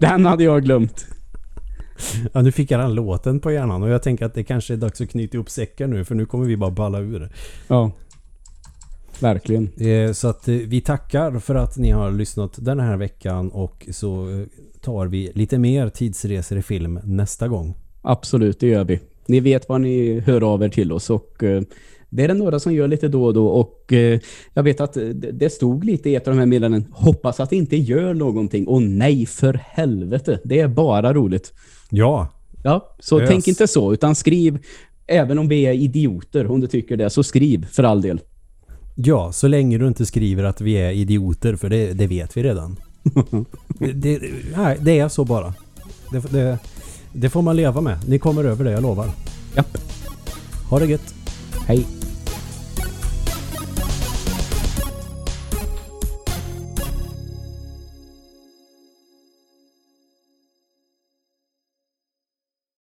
Den hade jag glömt. Ja, nu fick jag den låten på hjärnan och jag tänker att det kanske är dags att knyta upp säckar nu för nu kommer vi bara balla ur. Ja. Verkligen. Eh, Så att eh, vi tackar för att ni har lyssnat den här veckan och så eh, tar vi lite mer tidsresor i film nästa gång. Absolut, det gör vi. Ni vet vad ni hör av er till oss och det är det några som gör lite då och då och eh, jag vet att eh, det det stod lite i ett av de här meddelandena hoppas att det inte gör någonting och nej för helvete, det är bara roligt. Ja, Ja, så Ös. tänk inte så utan skriv även om vi är idioter om du tycker det så skriv för all del. ja, så länge du inte skriver att vi är idioter för det, det vet vi redan. det, nej, det är så bara. Det, det, det får man leva med. Ni kommer över det, jag lovar. Japp. Ha det gött. は。